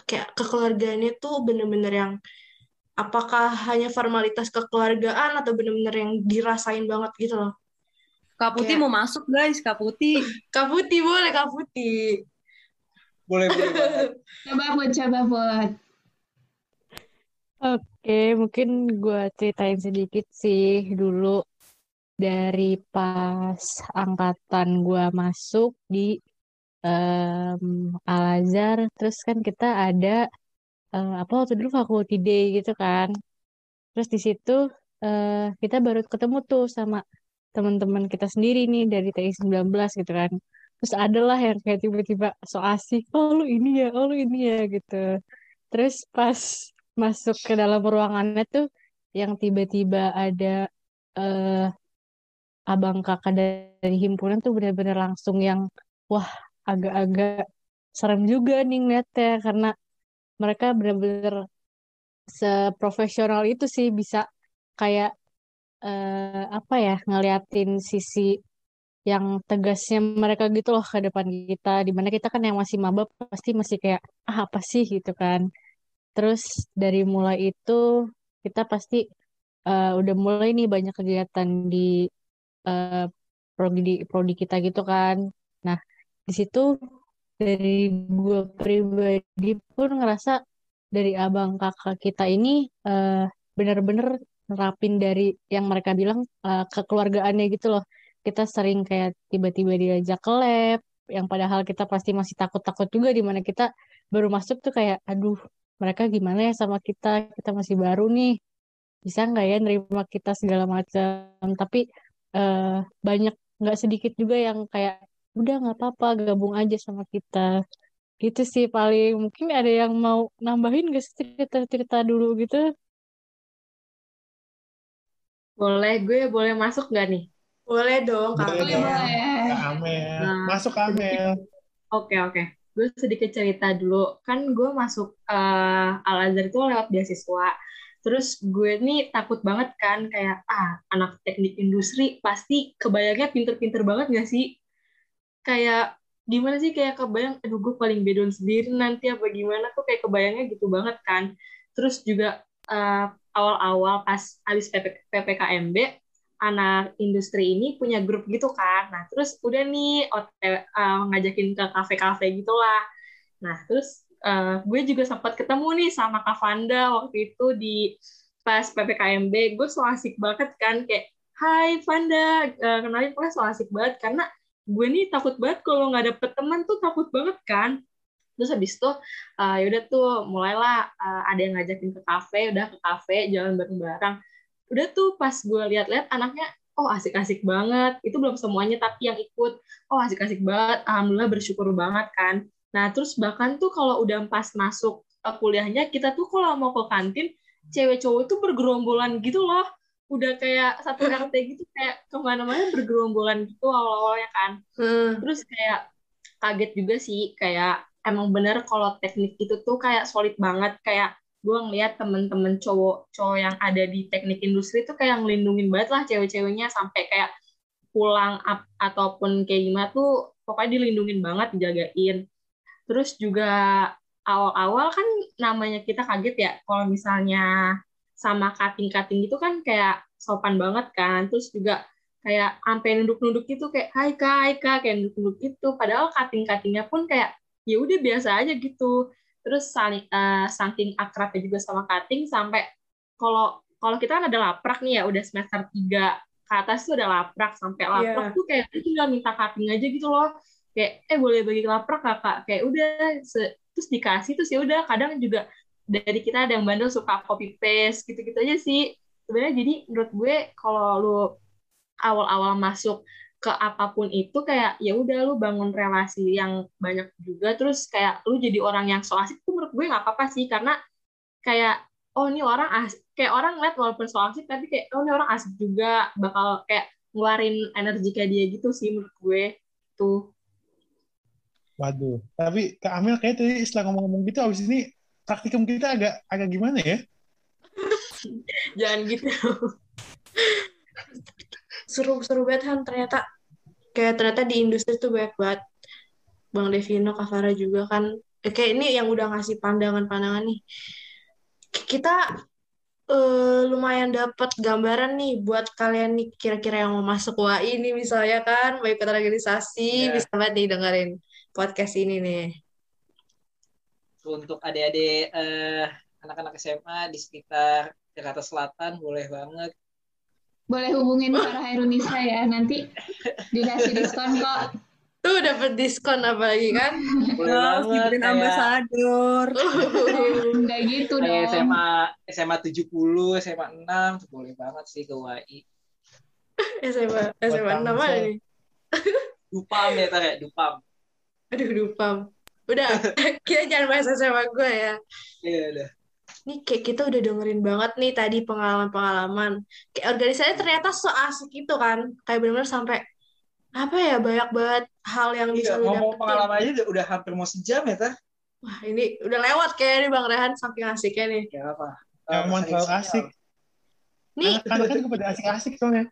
Speaker 4: kayak kekeluargaannya tuh bener-bener yang apakah hanya formalitas kekeluargaan atau bener-bener yang dirasain banget gitu loh.
Speaker 8: Kak Putih
Speaker 4: Kayak-
Speaker 8: mau masuk guys, Kak Putih. [laughs]
Speaker 4: Kak Putih boleh Kak Putih.
Speaker 3: boleh boleh banget. [laughs]
Speaker 12: Coba Put, coba Put.
Speaker 7: Oke, mungkin gue ceritain sedikit sih dulu dari pas angkatan gue masuk di em, Al-Azhar, terus kan kita ada eh, apa waktu dulu faculty day gitu kan. Terus di situ eh, kita baru ketemu tuh sama teman-teman kita sendiri nih dari TI 19 gitu kan. Terus adalah yang kayak tiba-tiba so asik, oh lu ini ya, oh lu ini ya gitu. Terus pas masuk ke dalam ruangannya tuh yang tiba-tiba ada eh, abang kakak dari himpunan tuh bener-bener langsung yang wah agak-agak serem juga nih ngeliatnya karena mereka bener-bener seprofesional itu sih bisa kayak eh, apa ya ngeliatin sisi yang tegasnya mereka gitu loh ke depan kita di mana kita kan yang masih maba pasti masih kayak ah apa sih? gitu kan terus dari mulai itu kita pasti eh, udah mulai nih banyak kegiatan di eh, prodi prodi kita gitu kan. Nah di situ dari gue pribadi pun ngerasa dari abang kakak kita ini eh, bener-bener nerapin dari yang mereka bilang eh, kekeluargaannya gitu loh. Kita sering kayak tiba-tiba diajak ke lab yang padahal kita pasti masih takut-takut juga di mana kita baru masuk tuh kayak aduh mereka gimana ya sama kita kita masih baru nih bisa nggak ya nerima kita segala macam tapi eh, banyak nggak sedikit juga yang kayak udah nggak apa-apa gabung aja sama kita gitu sih paling mungkin ada yang mau nambahin gak sih cerita-cerita dulu gitu
Speaker 11: Boleh, gue boleh masuk nggak nih?
Speaker 4: Boleh dong Kak.
Speaker 5: Boleh
Speaker 12: Boleh,
Speaker 5: Amel.
Speaker 11: Nah,
Speaker 5: Masuk Amel.
Speaker 11: Oke, oke. Gue sedikit cerita dulu. Kan gue masuk eh, Al-Azhar itu lewat beasiswa. Terus gue nih takut banget kan, kayak, ah, anak teknik industri pasti kebayangnya pinter-pinter banget gak sih? Kayak, gimana sih kayak kebayang, aduh gue paling bedon sendiri nanti apa gimana tuh kayak kebayangnya gitu banget kan. Terus juga eh, awal-awal pas habis PP, PPKMB, anak industri ini punya grup gitu kan. Nah, terus udah nih eh, ngajakin ke kafe-kafe gitulah. Nah, terus eh, gue juga sempat ketemu nih sama Kak Vanda waktu itu di pas PPKMB. Gue so asik banget kan kayak Hai Vanda, Eh, kenalin pokoknya so asik banget karena gue nih takut banget kalau nggak dapet teman tuh takut banget kan. Terus habis itu eh, yaudah tuh mulailah eh, ada yang ngajakin ke kafe, udah ke kafe jalan bareng-bareng udah tuh pas gue lihat-lihat anaknya oh asik-asik banget. Itu belum semuanya tapi yang ikut oh asik-asik banget alhamdulillah bersyukur banget kan. Nah terus bahkan tuh kalau udah pas masuk eh, kuliahnya kita tuh kalau mau ke kantin cewek cowok itu bergerombolan gitu loh. Udah kayak satu RT gitu kayak ke mana-mana bergerombolan gitu awal-awalnya kan.
Speaker 4: Hmm.
Speaker 11: terus kayak kaget juga sih kayak emang bener kalau teknik itu tuh kayak solid banget kayak gue ngeliat temen-temen cowok-cowok yang ada di teknik industri tuh kayak ngelindungin banget lah cewek-ceweknya sampai kayak pulang up, ataupun kayak gimana tuh pokoknya dilindungin banget dijagain. Terus juga awal-awal kan namanya kita kaget ya kalau misalnya sama cutting-cutting gitu kan kayak sopan banget kan. Terus juga kayak sampai nunduk-nunduk gitu kayak hai kak hai kak kayak nunduk-nunduk gitu. Padahal cutting-cuttingnya pun kayak ya udah biasa aja gitu terus saling eh, saking akrabnya juga sama cutting sampai kalau kalau kita kan ada laprak nih ya udah semester 3 ke atas tuh udah laprak sampai laprak
Speaker 4: Iya.
Speaker 11: tuh kayak tinggal minta cutting aja gitu loh. Kayak eh boleh bagi laprak kakak kayak udah se- terus dikasih terus ya udah kadang juga dari kita ada yang bandel suka copy paste gitu-gitu aja sih. Sebenarnya jadi menurut gue kalau lu awal-awal masuk ke apa pun itu kayak ya udah lu bangun relasi yang banyak juga terus kayak lu jadi orang yang so asik tuh menurut gue nggak apa-apa sih karena kayak oh ini orang asik kayak orang ngeliat walaupun so asik tapi kayak oh ini orang asik juga bakal kayak ngeluarin energi kayak dia gitu sih menurut gue tuh
Speaker 5: Waduh. Tapi Kak Amel kayak tadi setelah ngomong-ngomong gitu, abis ini praktikum kita agak agak gimana ya? [laughs]
Speaker 11: jangan gitu
Speaker 4: Seru-seru banget Han ternyata. Kayak ternyata di industri tuh banyak banget. Bang Devino, Kak Farah juga kan. Eh, Kayak ini yang udah ngasih pandangan-pandangan nih. Kita eh, lumayan dapat gambaran nih buat kalian nih kira-kira yang mau masuk UI ini misalnya kan, mau ikut organisasi,
Speaker 3: Ya.
Speaker 4: bisa banget nih dengerin podcast ini nih.
Speaker 3: untuk adik-adik eh, anak-anak SMA di sekitar Jakarta Selatan boleh banget
Speaker 12: Boleh hubungin para Hairunisa ya, nanti dikasih diskon kok.
Speaker 4: Tuh dapat diskon apalagi kan?
Speaker 3: boleh
Speaker 8: Oh,
Speaker 3: banget kayak
Speaker 8: ambasador.
Speaker 12: Enggak gitu
Speaker 3: kayak
Speaker 12: dong.
Speaker 3: SMA SMA 70 SMA 6 tuh boleh banget sih ke UAI
Speaker 4: SMA SMA 6
Speaker 5: Tangsel.
Speaker 4: aja nih.
Speaker 3: Dupam ya tar ya Dupam
Speaker 4: Aduh, dupam. Udah, [laughs] kita jangan bahas SMA gue ya.
Speaker 3: iya udah
Speaker 4: Nih kayak kita udah dengerin banget nih tadi pengalaman-pengalaman. Kayak organisasi ternyata so asik itu kan. Kayak bener-bener sampai apa ya banyak banget hal yang bisa
Speaker 3: iya
Speaker 4: lu
Speaker 3: ngomong
Speaker 4: dapetin.
Speaker 3: pengalaman aja udah, udah hampir mau sejam ya tar
Speaker 4: Wah, ini udah lewat kayaknya nih Bang Rehan saking asiknya nih.
Speaker 3: ya apa
Speaker 5: Emang
Speaker 3: Eh,
Speaker 5: terlalu asik.
Speaker 4: Nih,
Speaker 5: Anak-anak kan pada asik-asik soalnya.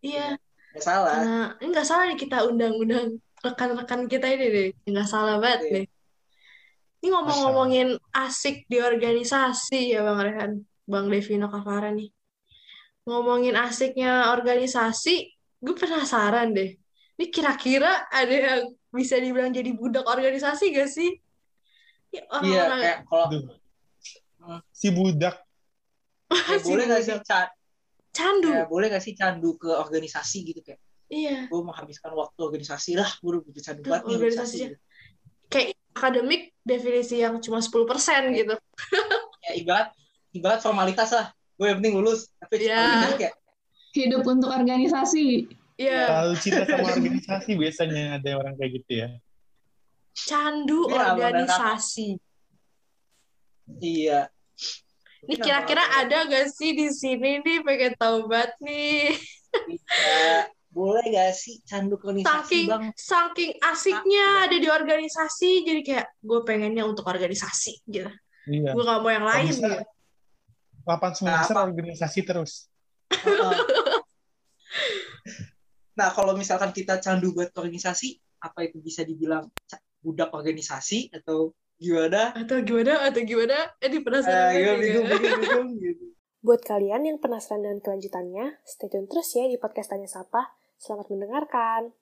Speaker 4: iya.
Speaker 3: nggak salah
Speaker 4: Karena ini nggak salah nih kita undang-undang rekan-rekan kita ini deh. Nggak salah banget
Speaker 3: Iya.
Speaker 4: nih. Ini ngomong-ngomongin asik di organisasi ya Bang Rehan. Bang Devino Kavara nih. Ngomongin asiknya organisasi, gue penasaran deh. Ini kira-kira ada yang bisa dibilang jadi budak organisasi gak sih?
Speaker 3: iya
Speaker 4: Ya, orang-orang
Speaker 3: kayak kalau.
Speaker 5: Si budak.
Speaker 3: kayak
Speaker 4: si
Speaker 3: boleh nggak sih
Speaker 4: budak.
Speaker 3: ca-
Speaker 4: candu.
Speaker 3: kayak boleh nggak sih candu ke organisasi gitu kayak
Speaker 4: Iya.
Speaker 3: gue menghabiskan waktu organisasi lah gue udah candu banget nih organisasi
Speaker 4: organisasinya. Kayak akademik definisi yang cuma 10% gitu.
Speaker 3: ya ibarat ibarat formalitas lah gue yang penting lulus tapi
Speaker 4: Iya.
Speaker 3: organisasi kayak
Speaker 12: Hidup untuk organisasi.
Speaker 4: Iya.
Speaker 5: Terlalu cinta sama organisasi biasanya ada orang kayak gitu ya.
Speaker 4: Candu
Speaker 3: Iya, dan
Speaker 4: organisasi.
Speaker 3: iya
Speaker 4: Ini kira-kira ada gak sih di sini nih pengen tahu banget nih.
Speaker 3: Iya. Boleh gak sih candu ke organisasi
Speaker 4: Saking
Speaker 3: bang
Speaker 4: saking asiknya ada di organisasi jadi kayak gue pengennya untuk organisasi gitu.
Speaker 5: Iya.
Speaker 4: Gue gak mau yang lain
Speaker 5: bisa.
Speaker 4: gitu.
Speaker 5: 8 semester
Speaker 3: Nah,
Speaker 5: organisasi terus.
Speaker 3: Heeh. [laughs] nah kalau misalkan kita candu buat organisasi apa itu bisa dibilang budak organisasi atau gimana
Speaker 4: Atau gimana? Atau gimana? Eh, penasaran
Speaker 3: Eh, iya,
Speaker 4: banget
Speaker 3: bingung,
Speaker 4: ya.
Speaker 3: bingung, bingung, [laughs] gitu.
Speaker 1: Buat kalian yang penasaran dengan kelanjutannya, stay tune terus ya di podcast Tanya Sapa. Selamat mendengarkan.